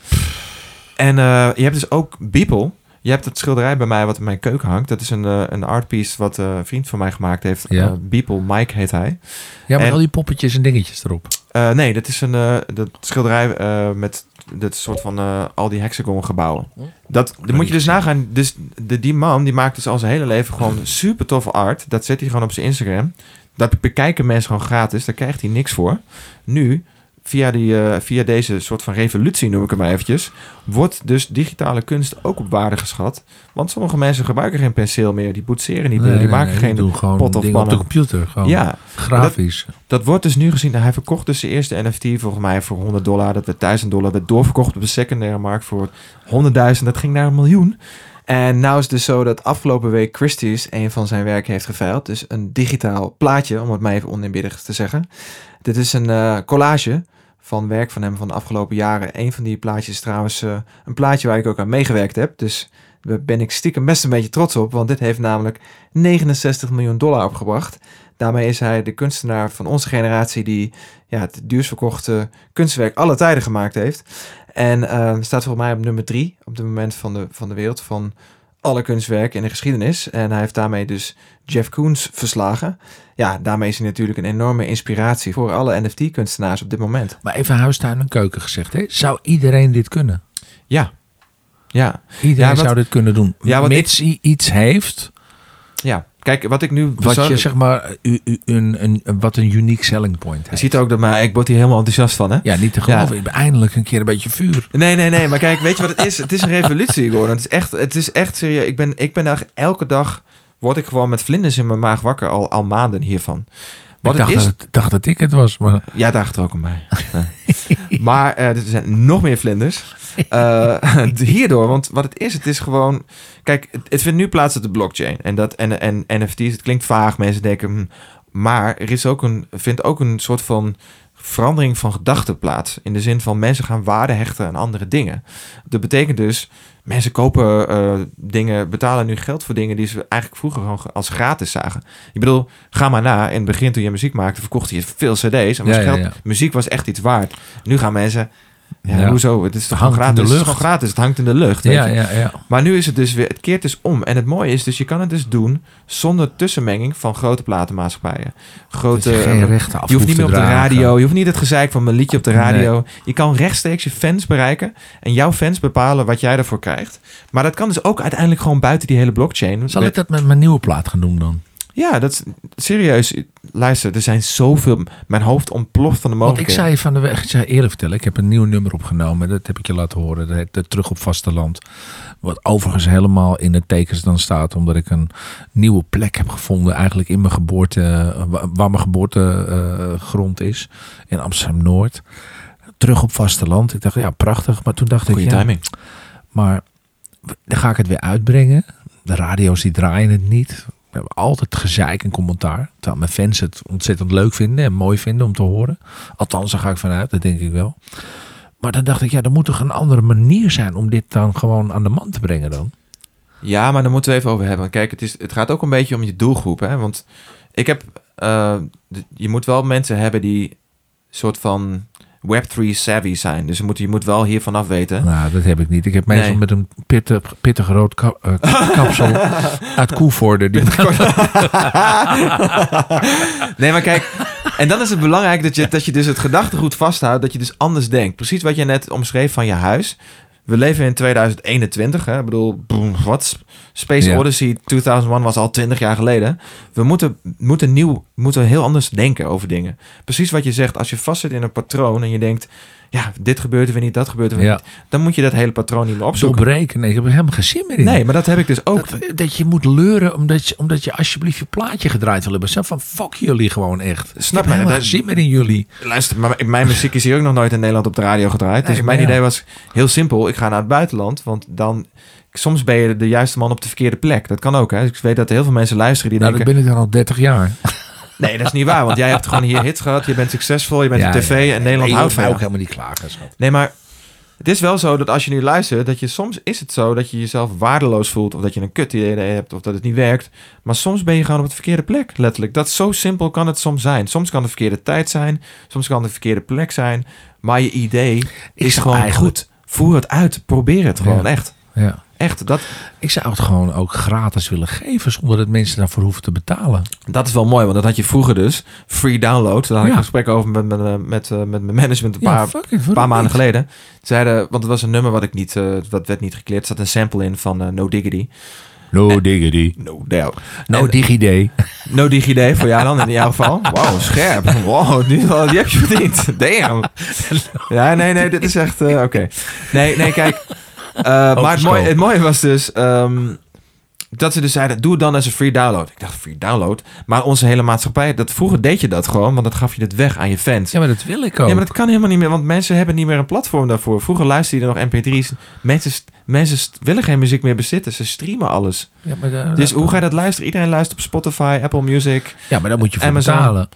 En je hebt dus ook Beeple. Je hebt het schilderij bij mij wat in mijn keuken hangt. Dat is een, eh, een artpiece wat eh, een vriend van mij gemaakt heeft. Ja. Eh, Beeple, Mike heet hij. Ja, met En- al die poppetjes en dingetjes erop. Nee, dat is een uh, dat schilderij met dat soort van al die hexagon gebouwen. Dat, dan moet je dus nagaan. Dus de, die man die maakt dus al zijn hele leven gewoon super toffe art. Dat zet hij gewoon op zijn Instagram. Dat bekijken mensen gewoon gratis. Daar krijgt hij niks voor. Nu, via, die, eh, via deze soort van revolutie, noem ik hem maar eventjes, wordt dus digitale kunst ook op waarde geschat. Want sommige mensen gebruiken geen penseel meer. Die boetseren niet meer. Nee, Die nee, maken nee, geen die pot of dingen op de pannen. computer. Gewoon Ja, grafisch. dat wordt dus nu gezien. Hij verkocht dus zijn eerste NFT volgens mij voor 100 dollar. Dat werd 1000 dollar. werd doorverkocht op de secundaire markt voor 100.000. Dat ging naar een miljoen. En nou is het dus zo dat afgelopen week Christie's een van zijn werken heeft geveild. Dus een digitaal plaatje, om het maar even oninbiddig te zeggen. Dit is een eh, collage van werk van hem van de afgelopen jaren. Een van die plaatjes is trouwens eh, een plaatje waar ik ook aan meegewerkt heb. Dus daar ben ik stiekem best een beetje trots op. Want dit heeft namelijk 69 miljoen dollar opgebracht. Daarmee is hij de kunstenaar van onze generatie die ja, het duurst verkochte kunstwerk alle tijden gemaakt heeft. En eh, staat volgens mij op nummer drie op dit moment van de, van de wereld van alle kunstwerken in de geschiedenis. En hij heeft daarmee dus Jeff Koons verslagen. Ja, daarmee is hij natuurlijk een enorme inspiratie voor alle NFT-kunstenaars op dit moment. Maar even huistuin en keuken gezegd. Hè? Zou iedereen dit kunnen? Ja, ja, Iedereen Ja, wat- zou dit kunnen doen. Ja, wat Mits hij iets heeft ja. Kijk, wat ik nu... wat je zeg maar u, u- een, een, wat een unique selling point Je heeft. ziet ook dat, maar ik word hier helemaal enthousiast van, hè? Ja, niet te geloven. Ik ben eindelijk een keer een beetje vuur. Nee, nee, nee. Maar kijk, weet je wat het is? Het is een revolutie, Gordon. Het is echt, het is echt serieus. Ik ben, ik ben daar elke dag... Word ik gewoon met vlinders in mijn maag wakker. Al, al maanden hiervan. Wat ik dacht, het is... dat, dacht dat ik het was. Maar Ja, daar er ook aan mij. maar eh, er zijn nog meer vlinders. Eh, hierdoor, want wat het is, het is gewoon... Kijk, het, het vindt nu plaats op de blockchain. En, dat, en, en NFT's, het klinkt vaag. Mensen denken... hm, maar er is ook een, vindt ook een soort van verandering van gedachten plaats. In de zin van mensen gaan waarde hechten aan andere dingen. Dat betekent dus... Mensen kopen eh, dingen, betalen nu geld voor dingen die ze eigenlijk vroeger gewoon als gratis zagen. Ik bedoel, ga maar na. In het begin toen je muziek maakte, verkocht je veel cd's. En was Ja, ja, geld, ja. muziek was echt iets waard. Nu gaan mensen Ja, Ja. hoezo? Het is toch hangt gratis? Het is gewoon gratis. Het hangt in de lucht. weet Ja, je. ja, ja. Maar nu is het dus weer, het keert dus om. En het mooie is dus, je kan het dus doen zonder tussenmenging van grote platenmaatschappijen. Grote, je geen rechten af je hoeft niet meer op de radio, je hoeft niet het gezeik van mijn liedje op de radio. Je kan rechtstreeks je fans bereiken en jouw fans bepalen wat jij ervoor krijgt. Maar dat kan dus ook uiteindelijk gewoon buiten die hele blockchain. Zal ik dat met mijn nieuwe plaat gaan doen dan? Ja, dat is serieus. Luister, er zijn zoveel. Mijn hoofd ontploft van de Want ik mogelijkheden. zei van de weg, ik zei eerlijk vertellen, ik heb een nieuw nummer opgenomen. Dat heb ik je laten horen. Dat heet Terug op Vasteland. Wat overigens helemaal in de tekens dan staat. Omdat ik een nieuwe plek heb gevonden. Eigenlijk in mijn geboorte, wa- waar mijn geboortegrond is. In Amsterdam-Noord. Terug op vasteland. Ik dacht, ja, prachtig. Maar toen dacht Goeie ik, ja, timing. maar dan ga ik het weer uitbrengen. De radio's die draaien het niet. Altijd gezeik en commentaar. Terwijl mijn fans het ontzettend leuk vinden en mooi vinden om te horen. Althans, daar ga ik vanuit, dat denk ik wel. Maar dan dacht ik, ja, er moet toch een andere manier zijn om dit dan gewoon aan de man te brengen dan. Ja, maar daar moeten we even over hebben. Kijk, het, is, het gaat ook een beetje om je doelgroep. Hè? Want ik heb. eh, je moet wel mensen hebben die soort van Web3 savvy zijn. Dus je moet, je moet wel hier vanaf weten. Nou, dat heb ik niet. Ik heb meestal Nee. met een pittig, pittig rood eh, kapsel uit Koevoorde. Die nee, maar kijk. En dan is het belangrijk dat je, dat je dus het gedachtegoed vasthoudt. Dat je dus anders denkt. Precies wat je net omschreef van je huis. We leven in 2021. Hè? Ik bedoel, wat? Space Ja. Odyssey 2001 was al 20 jaar geleden. We moeten, moeten nieuw, moeten heel anders denken over dingen. Precies wat je zegt. Als je vastzit in een patroon en je denkt... Ja, dit gebeurt er weer niet, dat gebeurt er weer Ja. niet. Dan moet je dat hele patroon niet meer opzoeken. Doorbreken. Nee, ik heb er helemaal geen zin meer in. Nee, maar dat heb ik dus ook. Dat, dat je moet leuren omdat je, omdat je alsjeblieft je plaatje gedraaid wil hebben. Zo van fuck jullie gewoon echt. Snap je? Dat- geen zin meer in jullie. Luister, maar mijn muziek is hier ook nog nooit in Nederland op de radio gedraaid. Dus mijn ja. idee was heel simpel. Ik ga naar het buitenland, want dan... Soms ben je de juiste man op de verkeerde plek. Dat kan ook, hè. Dus ik weet dat er heel veel mensen luisteren die Nou, dat denken... ben ik dan al 30 jaar. Nee, dat is niet waar, want jij hebt gewoon hier hits gehad. Je bent succesvol, je bent Ja, op tv ja. en Nederland houdt van jou. ook helemaal niet klagen. schat. Nee, maar het is wel zo dat als je nu luistert, dat je soms is het zo dat je jezelf waardeloos voelt, of dat je een kut idee hebt, of dat het niet werkt. Maar soms ben je gewoon op de verkeerde plek, letterlijk. Dat zo simpel kan het soms zijn. Soms kan het de verkeerde tijd zijn, soms kan het de verkeerde plek zijn, maar je idee is gewoon eigenlijk- goed. Voer het uit, probeer het gewoon, echt. Ja. Echt, dat, Ik zou het gewoon ook gratis willen geven zonder dat mensen daarvoor hoeven te betalen. dat is wel mooi, want dat had je vroeger dus. Free download, daar had ik Ja. een gesprek over met, met, met, met, eh, met mijn management een Ja, paar, it, waarom paar maanden niet? geleden. Zeiden, want het was een nummer wat ik niet, eh, wat werd niet gekleerd. Er zat een sample in van eh, No Diggity. No diggity. No. No En- digidee. No DigiD voor jou dan in jouw geval. Wow, scherp. Wow, die, die heb je verdiend. Damn. Ja, nee, nee, dit is echt... eh, Oké. Nee, nee, kijk. Eh, maar het mooie, het mooie was dus... ehm, dat ze dus zeiden, doe het dan als een free download. Ik dacht, free download? Maar onze hele maatschappij... Dat, vroeger deed je dat gewoon, want dan gaf je het weg aan je fans. Ja, maar dat wil ik ook. Ja, maar dat kan helemaal niet meer, want mensen hebben niet meer een platform daarvoor. Vroeger luisterden je nog mp3's. Mensen, mensen willen geen muziek meer bezitten. Ze streamen alles. Ja, maar, Dus hoe ga je dat luisteren? Iedereen luistert op Spotify, Apple Music. ja, maar daar moet je voor Amazon. betalen.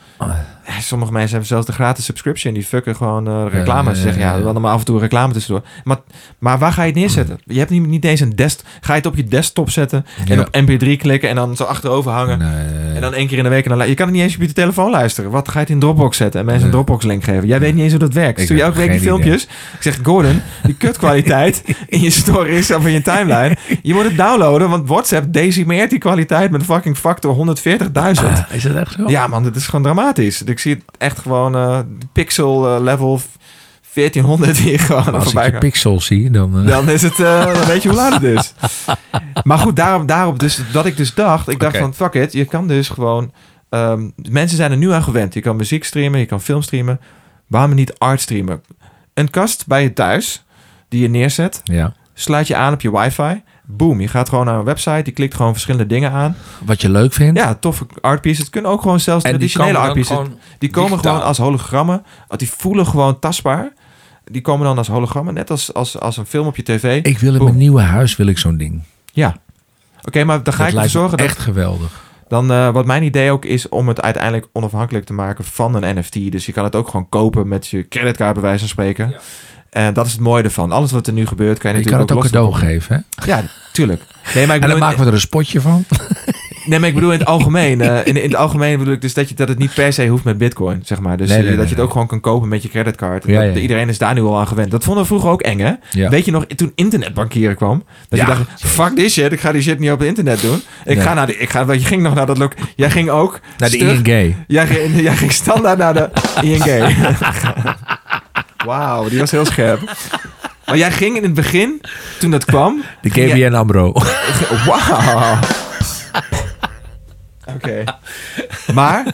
Ja, sommige mensen hebben zelfs de gratis subscription. Die fucken gewoon eh, reclame. Ja, Ze zeggen, ja, ja, ja. we hadden maar af en toe reclame tussendoor. Maar, maar waar ga je het neerzetten? Je hebt niet, niet eens een desk. Ga je het op je desktop zetten en op mp3 klikken en dan zo achterover hangen. Nee. En dan één keer in de week. En dan, je kan het niet eens op je telefoon luisteren. Wat ga je het in Dropbox zetten en mensen een. Dropbox link geven? Jij weet niet eens hoe dat werkt. Ik Stuur je elke week die geen idee. filmpjes. Ik zeg, Gordon, die kutkwaliteit in je stories of in je timeline. Je moet het downloaden, want WhatsApp decimeert die kwaliteit met fucking factor 140.000. Ah, is dat echt zo? Ja, man, dit is gewoon dramatisch. Ik zie het echt gewoon eh, pixel eh, level 1400 hier gewoon als ik voorbij je gaan. pixels zie, dan... eh, Dan is het, eh, dan weet je hoe laat het is. Maar goed, daarop, daarop dus, dat ik dus dacht, ik dacht van fuck it, je kan dus gewoon, ehm, mensen zijn er nu aan gewend. Je kan muziek streamen, je kan film streamen. Waarom niet art streamen? Een kast bij je thuis, die je neerzet, ja. Sluit je aan op je wifi. Boom, je gaat gewoon naar een website, je klikt gewoon verschillende dingen aan. Wat je leuk vindt. Ja, toffe art pieces. Het kunnen ook gewoon zelfs en die traditionele komen art dan pieces. gewoon... Die komen gewoon als hologrammen. Want Die voelen gewoon tastbaar. Die komen dan als hologrammen. Net als, als, als een film op je tv. Ik wil in Boom. mijn nieuwe huis wil ik zo'n ding. Ja. Oké, maar dan ga dat ik ervoor zorgen dat... echt geweldig. Dan, eh, wat mijn idee ook is om het uiteindelijk onafhankelijk te maken van een NFT. Dus je kan het ook gewoon kopen met je creditcard bij wijze van spreken. En dat is het mooie ervan. Alles wat er nu gebeurt, kan je, Je kan natuurlijk het ook cadeau geven, hè? Ja, tuurlijk. Nee, maar ik En dan maken we er een spotje van. Nee, maar ik bedoel in het algemeen. eh, in, in het algemeen bedoel ik dus dat, je, dat het niet per se hoeft met bitcoin, zeg maar. Dus Nee, eh, nee, dat nee, je het ook gewoon kan kopen met je creditcard. Ja, Dat- ja. Iedereen is daar nu al aan gewend. Dat vonden we vroeger ook eng, hè? Ja. Weet je nog, toen internetbankieren kwam, dat je dacht, fuck this shit, ik ga die shit niet op het internet doen. Ik ga naar de, ik ga, je ging nog naar dat lok. Jij ging ook Naar de ING. Jij ging, jij ging standaard naar de ING. Wauw, die was heel scherp. Maar jij ging in het begin, toen dat kwam... De ging jij- KBN AMRO. Wauw. Oké. Maar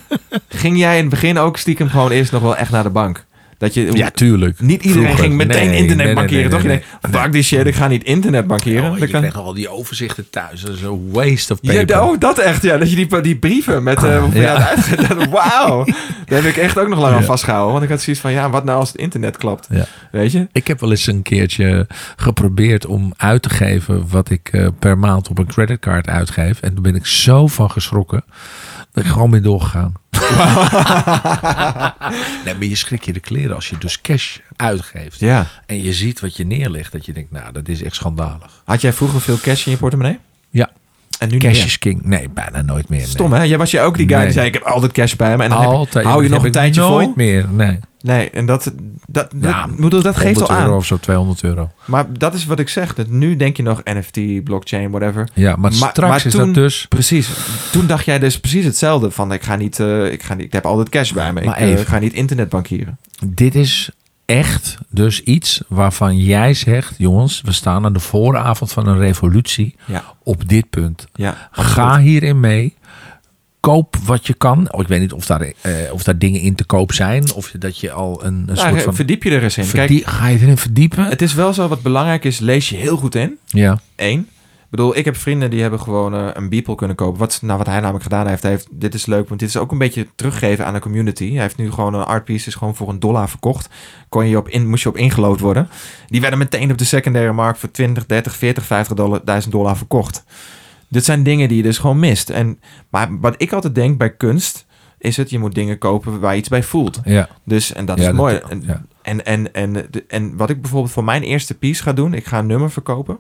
ging jij in het begin ook stiekem gewoon eerst nog wel echt naar de bank? Dat je, Ja, tuurlijk. Niet iedereen Vroeger. ging meteen Nee, internet nee, bankieren, nee, toch? nee, fuck die shit, ik ga niet internet bankieren. Oh, Dat je kan- al die overzichten thuis. Dat is een waste of Ja, paper. oh, dat echt, ja. Dat je die, die brieven met... ja. uitgedaan. Wauw. Daar heb ik echt ook nog lang aan Ja. vastgehouden. Want ik had zoiets van, ja, wat nou als het internet klapt? Ja. Weet je? Ik heb wel eens een keertje geprobeerd om uit te geven wat ik eh, per maand op een creditcard uitgeef. En toen ben ik zo van geschrokken dat ik gewoon ben doorgegaan. nee, maar je schrik je de kleren als je dus cash uitgeeft. Ja. En je ziet wat je neerlegt. Dat je denkt, nou, dat is echt schandalig. Had jij vroeger veel cash in je portemonnee? Ja, En nu cash is king. Nee, bijna nooit meer. nee. Stom, hè? Jij was je ook die guy Nee. die zei, ik heb altijd cash bij me. En dan heb je- Altijd. hou je nog een tijdje nooit vol? meer. Nee. Nee, en dat, dat, dat, Ja, bedoel, dat geeft al 100 euro aan. of zo, 200 euro. Maar dat is wat ik zeg. Dat nu denk je nog NFT, blockchain, whatever. Ja, maar, Maar- straks maar is toen- dat dus... Precies. Toen dacht jij dus precies hetzelfde. Van ik ga niet, eh, ik ga niet, ik heb altijd cash bij me. Maar ik eh, even. ga niet internetbankieren. Dit is echt dus iets waarvan jij zegt... jongens, we staan aan de vooravond van een revolutie Ja, op dit punt. ja. Ga hierin mee. Koop wat je kan. Oh, ik weet niet of daar, eh, of daar dingen in te koop zijn. Of dat je al een, een Nou, soort van... verdiep je er eens in. verdie- Kijk, ga je erin verdiepen? het is wel zo wat belangrijk is. Lees je heel goed in. Ja. Eén. Ik bedoel, ik heb vrienden die hebben gewoon eh, een Beeple kunnen kopen. Wat, nou, wat hij namelijk gedaan heeft, hij heeft, dit is leuk, want dit is ook een beetje teruggeven aan de community. Hij heeft nu gewoon een art piece, is gewoon voor een dollar verkocht. Kon je op in, moest je op ingelood worden. Die werden meteen op de secundaire markt voor 20, 30, 40, 50 dollar, duizend dollar verkocht. Dit zijn dingen die je dus gewoon mist. En, maar wat ik altijd denk bij kunst, is het, je moet dingen kopen waar je iets bij voelt. Ja. Dus, en dat Ja, is dat- mooi. En, ja. en, en, en, en wat ik bijvoorbeeld voor mijn eerste piece ga doen, ik ga een nummer verkopen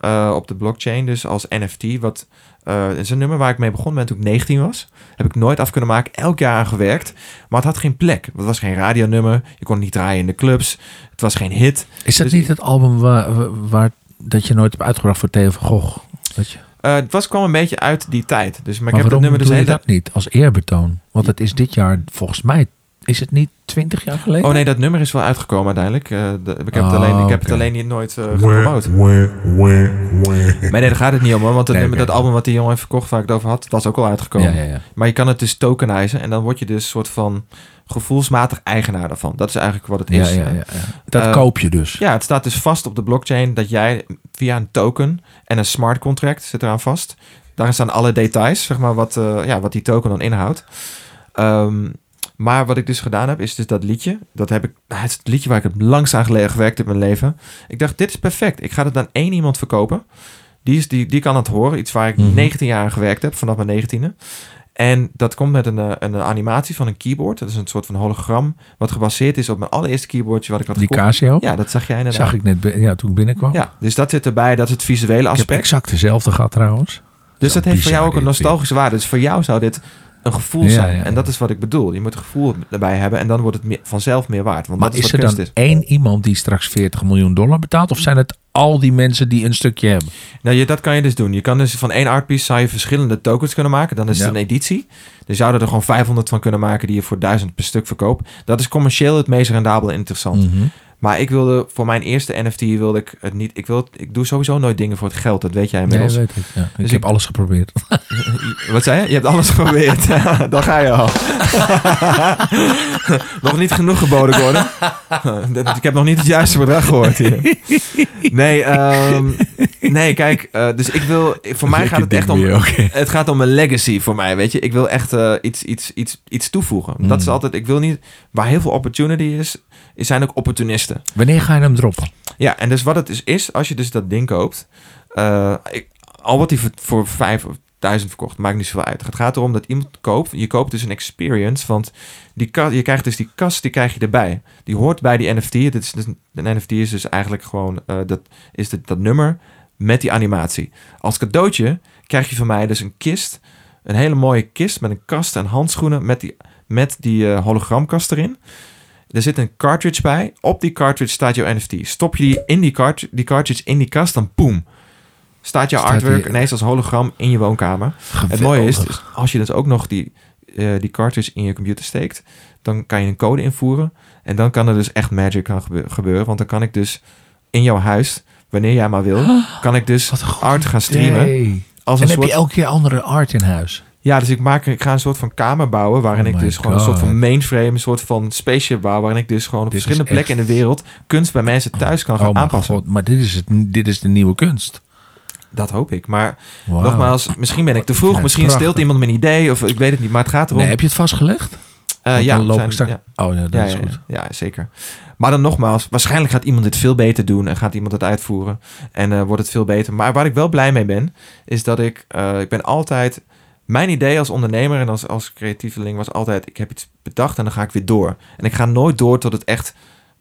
eh, op de blockchain, dus als NFT. Wat het is een nummer waar ik mee begon ben toen ik 19 was. Heb ik nooit af kunnen maken, elk jaar aan gewerkt. Maar het had geen plek. Het was geen radionummer. Je kon het niet draaien in de clubs. Het was geen hit. Is dat Dus niet het album waar, waar, dat je nooit hebt uitgebracht voor Theo van Gogh? Dat je, Eh, het was, kwam een beetje uit die tijd. Dus, maar, maar ik heb het waarom nummer dus doe je hele... dat niet als eerbetoon? Want het is dit jaar, volgens mij, is het niet 20 jaar geleden? Oh nee, dat nummer is wel uitgekomen uiteindelijk. Eh, de- ik heb, het, Oh, alleen, ik heb het alleen niet nooit gepromoot. Maar nee, daar gaat het niet om. hoor, Want het Nee, nummer, dat album wat die jongen heeft verkocht, waar ik het over had, was ook al uitgekomen. Ja, ja, ja. Maar je kan het dus tokenizen en dan word je dus een soort van gevoelsmatig eigenaar daarvan. Dat is eigenlijk wat het is. ja, ja, ja. Dat Eh, koop je dus. Ja, het staat dus vast op de blockchain dat jij via een token en een smart contract zit eraan vast. Daar staan alle details, zeg maar, wat, eh, ja, wat die token dan inhoudt. Ehm, maar wat ik dus gedaan heb, is dus dat liedje. Dat heb ik, nou, het liedje waar ik het langst aan gewerkt heb in mijn leven. Ik dacht, dit is perfect. Ik ga het aan één iemand verkopen. Die, is, die, die kan het horen. Iets waar ik Mhm. 19 jaar aan gewerkt heb, vanaf mijn 19e. En dat komt met een, eh, een animatie van een keyboard. Dat is een soort van hologram, wat gebaseerd is op mijn allereerste keyboardje wat ik had Die gekocht. Casio? Ja, dat zag jij inderdaad. Zag ik net ja, toen ik binnenkwam. Ja, dus dat zit erbij. Dat is het visuele ik heb aspect. exact dezelfde gehad trouwens. Dus dat heeft voor jou ook een nostalgische waarde. Dus voor jou zou dit een gevoel Ja, zijn. ja. En dat is wat ik bedoel. Je moet een gevoel erbij hebben en dan wordt het meer, vanzelf meer waard. Want Maar dat is, is er dan is. één iemand die straks 40 miljoen dollar betaalt? Of zijn het al die mensen die een stukje hebben? Nou, je, dat kan je dus doen. Je kan dus van één artpiece zou je verschillende tokens kunnen maken. Dan is Ja. het een editie. Dus je zou er gewoon 500 van kunnen maken die je voor 1000 per stuk verkoopt. Dat is commercieel het meest rendabel en interessant. Mhm. Maar ik wilde voor mijn eerste NFT wilde ik het niet. Ik, wil, ik doe sowieso nooit dingen voor het geld. Dat weet jij Nee, inmiddels. weet ik. Ja. ik Dus heb ik- alles geprobeerd. Wat zei je? Je hebt alles geprobeerd. Dan ga je al. nog niet genoeg geboden worden. ik heb nog niet het juiste bedrag gehoord hier. Nee, ehm, nee kijk. eh, dus ik wil... Voor mij gaat het echt om... Het gaat om een legacy voor mij, weet je. Ik wil echt eh, iets, iets, iets, iets toevoegen. Dat is Mm. altijd... Ik wil niet... Waar heel veel opportunity is, zijn ook opportunisten. Wanneer ga je hem droppen? Ja, en dus wat het dus is, als je dus dat ding koopt, eh, ik, al wordt die voor, voor vijf of duizend verkocht, maakt niet zoveel uit. Het gaat erom dat iemand koopt, je koopt dus een experience, want die ka- je krijgt dus die kast, die krijg je erbij. Die hoort bij die NFT. Dit is dus, een NFT is dus eigenlijk gewoon, dat is dit, dat nummer met die animatie. Als cadeautje krijg je van mij dus een kist een hele mooie kist met een kast en handschoenen met die, met die eh, hologramkast erin. Er zit een cartridge bij. Op die cartridge staat jouw NFT. Stop je die, in die, cart die cartridge in die kast, dan boom. Staat jouw Staat artwork die- ineens als hologram in je woonkamer. Het mooie is, dus als je dus ook nog die, eh, die cartridge in je computer steekt, dan kan je een code invoeren. En dan kan er dus echt magic gaan gebe- gebeuren. Want dan kan ik dus in jouw huis, wanneer jij maar wil, kan ik dus art gaan streamen. idee. Als En een heb soort, je elke keer andere art in huis? ja, dus ik, maak, ik ga een soort van kamer bouwen waarin Oh ik dus gewoon een soort van mainframe, een soort van spaceship bouw, waarin ik dus gewoon op Dit verschillende plekken in de wereld kunst bij mensen thuis kan gaan Oh mijn aanpassen. god, maar dit is, het, dit is de nieuwe kunst. Dat hoop ik. Maar nogmaals, misschien ben ik te vroeg, misschien prachtig. steelt iemand mijn idee of ik weet het niet. Maar het gaat erom. Nee, heb je het vastgelegd? Eh, ja, zijn- ik straks- ja. Oh ja, dat Ja, is goed. ja, ja, zeker. Maar dan nogmaals, waarschijnlijk gaat iemand dit veel beter doen en gaat iemand het uitvoeren en eh, wordt het veel beter. Maar waar ik wel blij mee ben, is dat ik, eh, ik ben altijd, mijn idee als ondernemer en als, als creatieveling was altijd, ik heb iets bedacht en dan ga ik weer door. En ik ga nooit door tot het echt,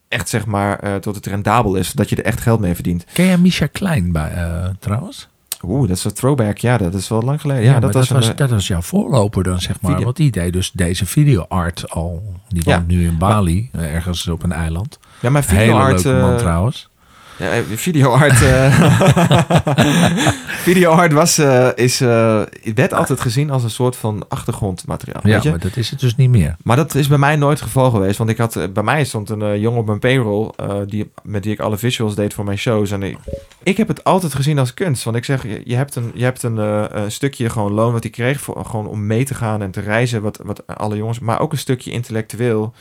echt zeg maar, tot het rendabel is, dat je er echt geld mee verdient. Ken jij Misha Klein bij, trouwens? Oeh, dat is een throwback, ja, dat is wel lang geleden. Ja, maar dat, dat, was, een, eh, dat was jouw voorloper dan, zeg maar. Video. Want die deed dus deze video-art al. Die Ja. woont nu in Bali, ergens op een eiland. ja, mijn Hele videoart, leuke man eh, trouwens. Ja, eh, videoart. eh videoart was, eh, is, eh, werd altijd gezien als een soort van achtergrondmateriaal. Ja, weet je? maar dat is het dus niet meer. Maar dat is bij mij nooit het geval geweest. Want ik had, bij mij stond een jongen op mijn payroll. die, met die ik alle visuals deed voor mijn shows. En ik, ik heb het altijd gezien als kunst. Want ik zeg, je, je hebt een, je hebt een, een stukje gewoon loon wat hij kreeg. Voor, gewoon om mee te gaan en te reizen. Wat, wat alle jongens. Maar ook een stukje intellectueel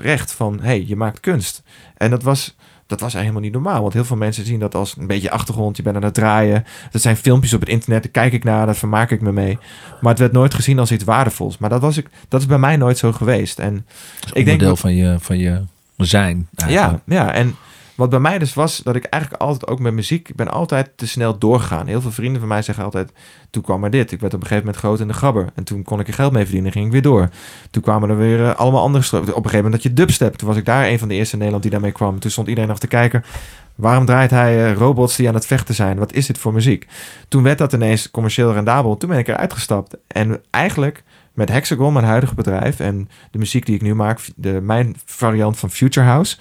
recht van: hey, je maakt kunst. En dat was. Dat was helemaal niet normaal. Want heel veel mensen zien dat als een beetje achtergrond. Je bent aan het draaien. Dat zijn filmpjes op het internet. Daar kijk ik naar. Daar vermaak ik me mee. Maar het werd nooit gezien als iets waardevols. Maar dat, was ik, dat is bij mij nooit zo geweest. En Dat is Ik denk onderdeel dat- van, je, van je zijn. ja, ja, en wat bij mij dus was, dat ik eigenlijk altijd ook met muziek, ik ben altijd te snel doorgegaan. Heel veel vrienden van mij zeggen altijd, toen kwam er dit. Ik werd op een gegeven moment groot in de gabber. En toen kon ik er geld mee verdienen, ging ik weer door. Toen kwamen er weer eh, allemaal andere stroken. Op een gegeven moment dat je dubstep. Toen was ik daar een van de eerste in Nederland die daarmee kwam. Toen stond iedereen af te kijken. Waarom draait hij eh, robots die aan het vechten zijn? Wat is dit voor muziek? Toen werd dat ineens commercieel rendabel. Toen ben ik eruit gestapt. En eigenlijk met Hexagon, mijn huidige bedrijf... en de muziek die ik nu maak, de, mijn variant van Future House...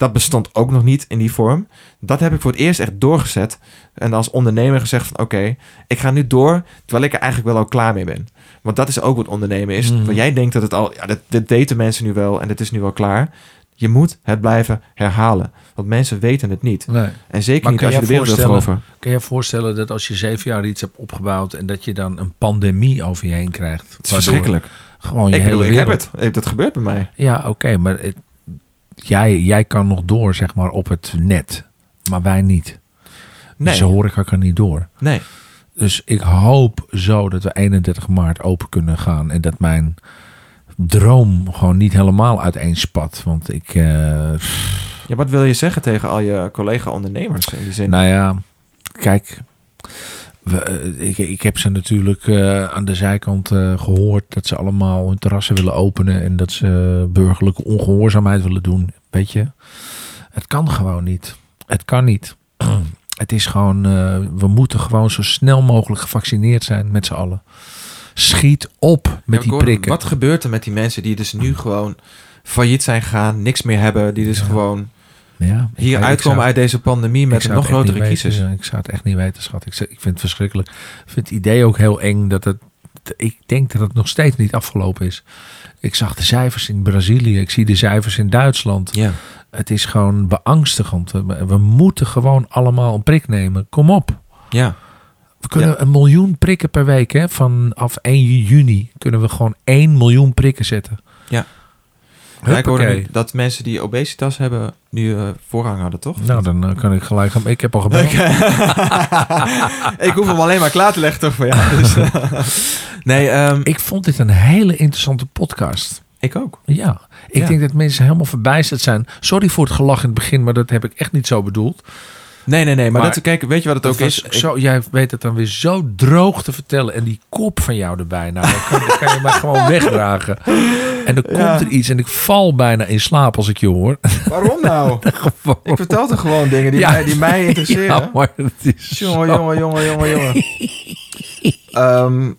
dat bestond ook nog niet in die vorm. Dat heb ik voor het eerst echt doorgezet. En als ondernemer gezegd van... oké, ik ga nu door... terwijl ik er eigenlijk wel al klaar mee ben. Want dat is ook wat ondernemen is. Mhm. Want jij denkt dat het al... Ja, dat, dit weten mensen nu wel en het is nu wel klaar. Je moet het blijven herhalen. Want mensen weten het niet. Nee. En zeker Maar niet als je de wereld veroveren. Kan je je voorstellen dat als je zeven jaar iets hebt opgebouwd... en dat je dan een pandemie over je heen krijgt? Het is verschrikkelijk. Gewoon je Ik hele bedoel, ik heb het. Dat gebeurt bij mij. Ja, oké, maar het- jij, jij kan nog door, zeg maar, op het net. Maar wij niet. Nee, Dus de horeca kan niet door. nee. Dus ik hoop zo dat we 31 maart open kunnen gaan. En dat mijn droom gewoon niet helemaal uiteenspat. Want ik... eh, Ja, wat wil je zeggen tegen al je collega-ondernemers in die zin? Nou ja, kijk. We, eh, ik, ik heb ze natuurlijk eh, aan de zijkant eh, gehoord dat ze allemaal hun terrassen willen openen en dat ze burgerlijke ongehoorzaamheid willen doen. Weet je, het kan gewoon niet. Het kan niet. Het is gewoon, we moeten gewoon zo snel mogelijk gevaccineerd zijn met z'n allen. Schiet op met die prikken. Wat gebeurt er met die mensen die dus nu gewoon failliet zijn gegaan, niks meer hebben, die dus Ja. gewoon Ja, hier uitkomen zou- uit deze pandemie met een nog grotere crisis? weten. Ik zou het echt niet weten, schat. Ik, ik vind het verschrikkelijk. Ik vind het idee ook heel eng dat het... Ik denk dat het nog steeds niet afgelopen is. Ik zag de cijfers in Brazilië. Ik zie de cijfers in Duitsland. Ja. Het is gewoon beangstigend. We, we moeten gewoon allemaal een prik nemen. Kom op. ja. We kunnen een miljoen prikken per week. Hè? Vanaf 1 juni kunnen we gewoon 1 miljoen prikken zetten. Ja. Ja, ik hoorde nu dat mensen die obesitas hebben nu eh, voorrang hadden, toch? Nou, dan eh, kan ik gelijk gaan. Ik heb al gebeld. ik hoef hem alleen maar klaar te leggen toch voor jou. Dus, nee, ehm, Ik vond dit een hele interessante podcast. ik ook. Ja, ik Ja. denk dat mensen helemaal verbijsterd zijn. Sorry voor het gelach in het begin, maar dat heb ik echt niet zo bedoeld. Nee, nee, nee. Maar, Maar dat, kijk, weet je wat het ook is? Ik- zo, jij weet het dan weer zo droog te vertellen. En die kop van jou erbij. Nou, dan kan, je maar gewoon wegdragen. En dan Ja. komt er iets en ik val bijna in slaap als ik je hoor. waarom nou? Ik vertel toch gewoon dingen die, Ja. mij, die mij interesseren? Ja, maar het is Jongen, jongen, jongen, jongen, jongen. Ehm,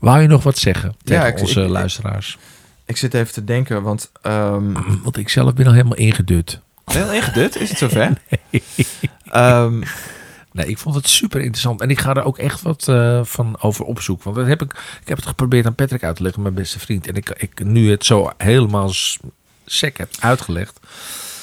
Wou je nog wat zeggen tegen ik- onze ik- luisteraars? Ik zit even te denken, want... ehm Want ik zelf ben al helemaal ingedut. Heel ingedut, is het zover? Ehm, Nee, ik vond het super interessant. En ik ga er ook echt wat eh, van over opzoeken. Want dat heb ik, ik heb het geprobeerd aan Patrick uit te leggen, mijn beste vriend. En ik, ik nu het zo helemaal sec heb uitgelegd.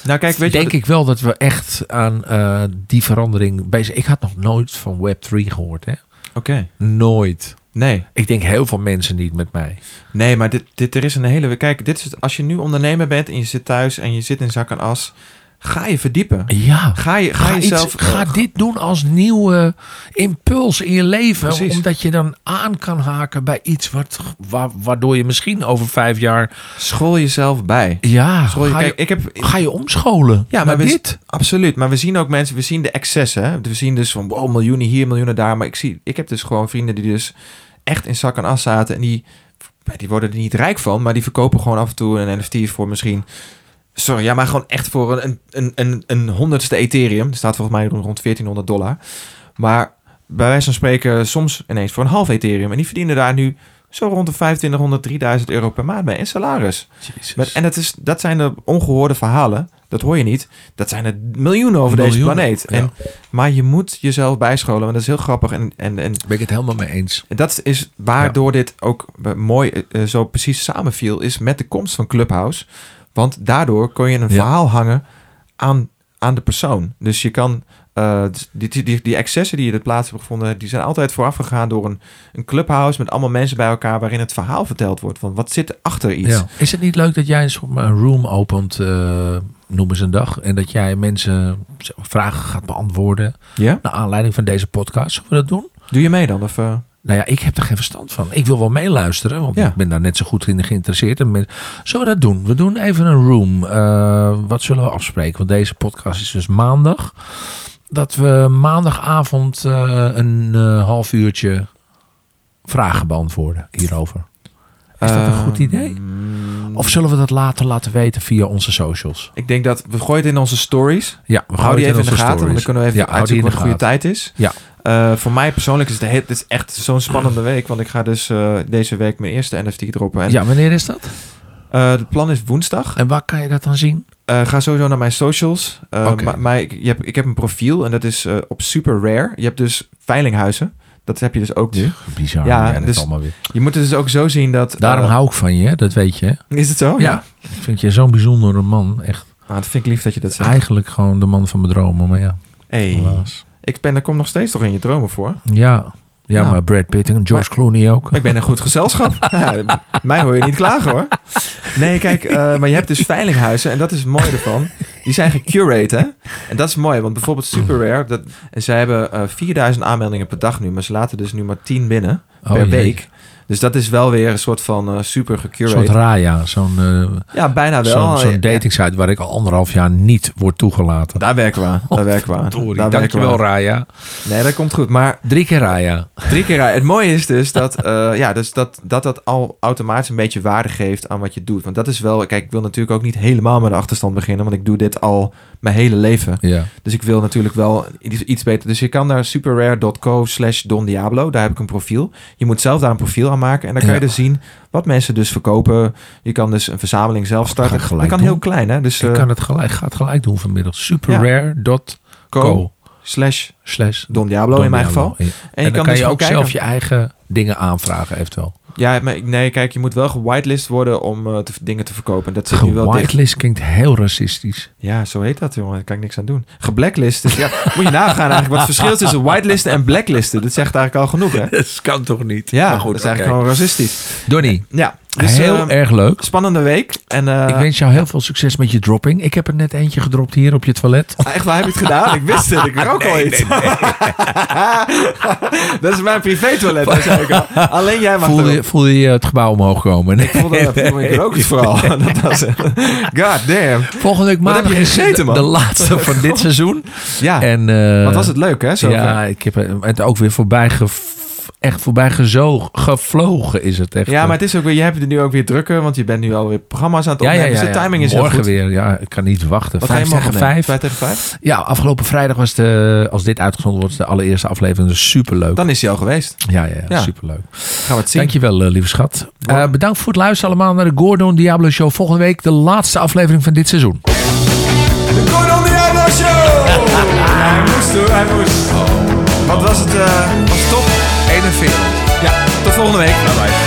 nou kijk, weet je... denk ik wel dat we echt aan eh, die verandering bezig Ik had nog nooit van Web3 gehoord. Hè? Oké, Nooit. nee. Ik denk heel veel mensen niet met mij. Nee, maar dit, dit, er is een hele... Kijk, dit is het, als je nu ondernemer bent en je zit thuis en je zit in zak en as... Ga je verdiepen. Ja. Ga, je, ga, Ga, iets- jezelf... ga dit doen als nieuwe impuls in je leven. Precies. Omdat je dan aan kan haken bij iets wat, wa- waardoor je misschien over vijf jaar. School jezelf bij. Ja, School je, ga, je, kijk, ik heb... ga je omscholen. Ja, maar we, dit. absoluut. Maar we zien ook mensen, we zien de excessen. We zien dus van wow, miljoenen hier, miljoenen daar. Maar ik, zie, ik heb dus gewoon vrienden die dus echt in zak en as zaten. En die, die worden er niet rijk van, maar die verkopen gewoon af en toe een NFT voor misschien. Sorry, ja, maar gewoon echt voor een, een, een, een honderdste Ethereum. Dat staat volgens mij rond 1400 dollar. Maar bij wijze van spreken soms ineens voor een half Ethereum. En die verdienen daar nu zo rond de 2500, 3000 euro per maand bij in salaris. Met, en dat, is, dat zijn de ongehoorde verhalen. Dat hoor je niet. Dat zijn er miljoenen over deze planeet. ja. En, maar je moet jezelf bijscholen. Want dat is heel grappig. En, en, en Ben ik het helemaal mee eens. dat is waardoor dit ook mooi eh, zo precies samenviel. Is met de komst van Clubhouse. Want daardoor kon je een Ja. verhaal hangen aan, aan de persoon. Dus je kan... eh, die, die, die, die excessen die in het plaats hebben gevonden... die zijn altijd vooraf gegaan door een, een clubhouse... met allemaal mensen bij elkaar... waarin het verhaal verteld wordt. Van wat zit er achter iets? Ja. Is het niet leuk dat jij een een room opent, eh noem eens een dag. En dat jij mensen vragen gaat beantwoorden. Ja? Naar aanleiding van deze podcast. Zullen we dat doen? Doe je mee dan? Of, eh? Nou ja, ik heb er geen verstand van. Ik wil wel meeluisteren, want Ja. ik ben daar net zo goed in geïnteresseerd. En men- Zullen we dat doen? We doen even een room. Eh, wat zullen we afspreken? Want deze podcast is dus maandag. Dat we maandagavond eh, een eh, half uurtje vragen beantwoorden hierover. Is dat een goed idee? Ehm, Of zullen we dat later laten weten via onze socials? Ik denk dat we gooien het in onze stories. Ja, we Hou die het even in de gaten, want dan stories. kunnen we even Ja, uitzoeken wat de een goede tijd is. Ja. Eh, voor mij persoonlijk is het, he- het is echt zo'n spannende week, want ik ga dus eh, deze week mijn eerste NFT droppen. En, Ja, wanneer is dat? eh, het plan is woensdag. En waar kan je dat dan zien? Ga sowieso naar mijn socials. Maar, ik, je hebt, ik heb een profiel en dat is op super rare. Je hebt dus veilinghuizen. Dat heb je dus ook nu. Bizar. Ja, dus- allemaal weer. Je moet het dus ook zo zien dat... Daarom hou ik van je, hè? dat weet je. Is het zo? Ja. Ik vind je zo'n bijzondere man. Echt. Ah, dat vind ik lief dat je dat zegt. Eigenlijk gewoon de man van mijn dromen. Maar ja, Hey. helaas. Ik ben, er komt nog steeds toch in je dromen voor. Ja. Ja, maar Brad Pitt en George Clooney ook. Ik ben een goed gezelschap. ja, mij hoor je niet klagen hoor. Nee, kijk, eh, maar je hebt dus veilinghuizen en dat is het mooie ervan. Die zijn gecurate, hè? En dat is mooi, want bijvoorbeeld Super Rare, dat, en zij hebben eh 4000 aanmeldingen per dag nu, maar ze laten dus nu maar 10 binnen Oh, per jee. week. Dus dat is wel weer een soort van eh, super Een soort. Raya. Zo'n eh, Ja, bijna wel. zo'n zo'n Ja, datingsite waar ik al anderhalf jaar niet word toegelaten. Daar werken we aan. Daar werken we aan. Daar we dankjewel. Raya. Nee, dat komt goed. Maar Drie keer Raya. Drie keer. Het mooie is dus dat, eh, ja, dus dat, dat dat al automatisch een beetje waarde geeft aan wat je doet. Want dat is wel, kijk, ik wil natuurlijk ook niet helemaal met de achterstand beginnen, want ik doe dit al mijn hele leven. Ja. Dus ik wil natuurlijk wel iets beter. Dus je kan naar superrare.co slash Don Diablo. Daar heb ik een profiel. Je moet zelf daar een profiel aan maken. En dan kan Ja. je dus zien wat mensen dus verkopen. Je kan dus een verzameling zelf starten. Dat kan doen. heel klein, hè? Dus Ik eh, kan het gelijk, ga het gelijk doen vanmiddag. Superrare.co co slash slash Don Diablo Don in mijn Diablo. geval. Ja. En En, dan kan dus je ook kijken. zelf je eigen dingen aanvragen eventueel. Ja, maar nee, kijk, je moet wel gewitelist worden om eh, te, dingen te verkopen. Dat zit nu wel. Whitelist klinkt heel racistisch. Ja, zo heet dat, jongen. Daar kan ik niks aan doen. Geblacklisten. Ja, moet je nagaan eigenlijk wat het verschil is tussen whitelisten en blacklisten. Dat zegt eigenlijk al genoeg, hè? Dat kan toch niet? Ja, Maar goed, dat is eigenlijk gewoon racistisch. Donnie, Ja, dus heel eh, erg leuk. spannende week. En, eh, ik wens jou heel veel succes met je dropping. Ik heb er net eentje gedropt hier op je toilet. ah, Echt waar, heb je het gedaan? Ik wist het. Ik rook al iets. dat is mijn dat ik al. Alleen jij mag Voel je, erop. voel je het gebouw omhoog komen? Ik voelde, voelde ik rook het vooral. dat was. God damn. Volgende week maandag is de, man? de laatste van dit seizoen. Ja, En, eh, wat was het leuk, hè? Zo ja, ik heb het ook weer voorbij echt voorbij gezogen. Gevlogen is het echt. Ja, maar het is ook weer, je hebt het nu ook weer drukker, want je bent nu alweer programma's aan het ja, opnemen. ja, ja, dus de timing is heel Morgen weer. Ja, ik kan niet wachten. Wat ga je Vijf morgen tegen vijf. Vijf tegen vijf? Ja, afgelopen vrijdag was de, als dit uitgezonden wordt, de allereerste aflevering. Dus superleuk. Dan is hij al geweest. Ja, ja, ja, Ja. superleuk. Gaan we het zien. Dankjewel, eh, lieve schat. Eh, bedankt voor het luisteren allemaal naar de Gordon Diablo Show. Volgende week de laatste aflevering van dit seizoen. De Gordon Diablo Show! hij moest hoor, hij moest. Wat was het? eh was het top? 41. Ja, tot volgende week. Bye bye.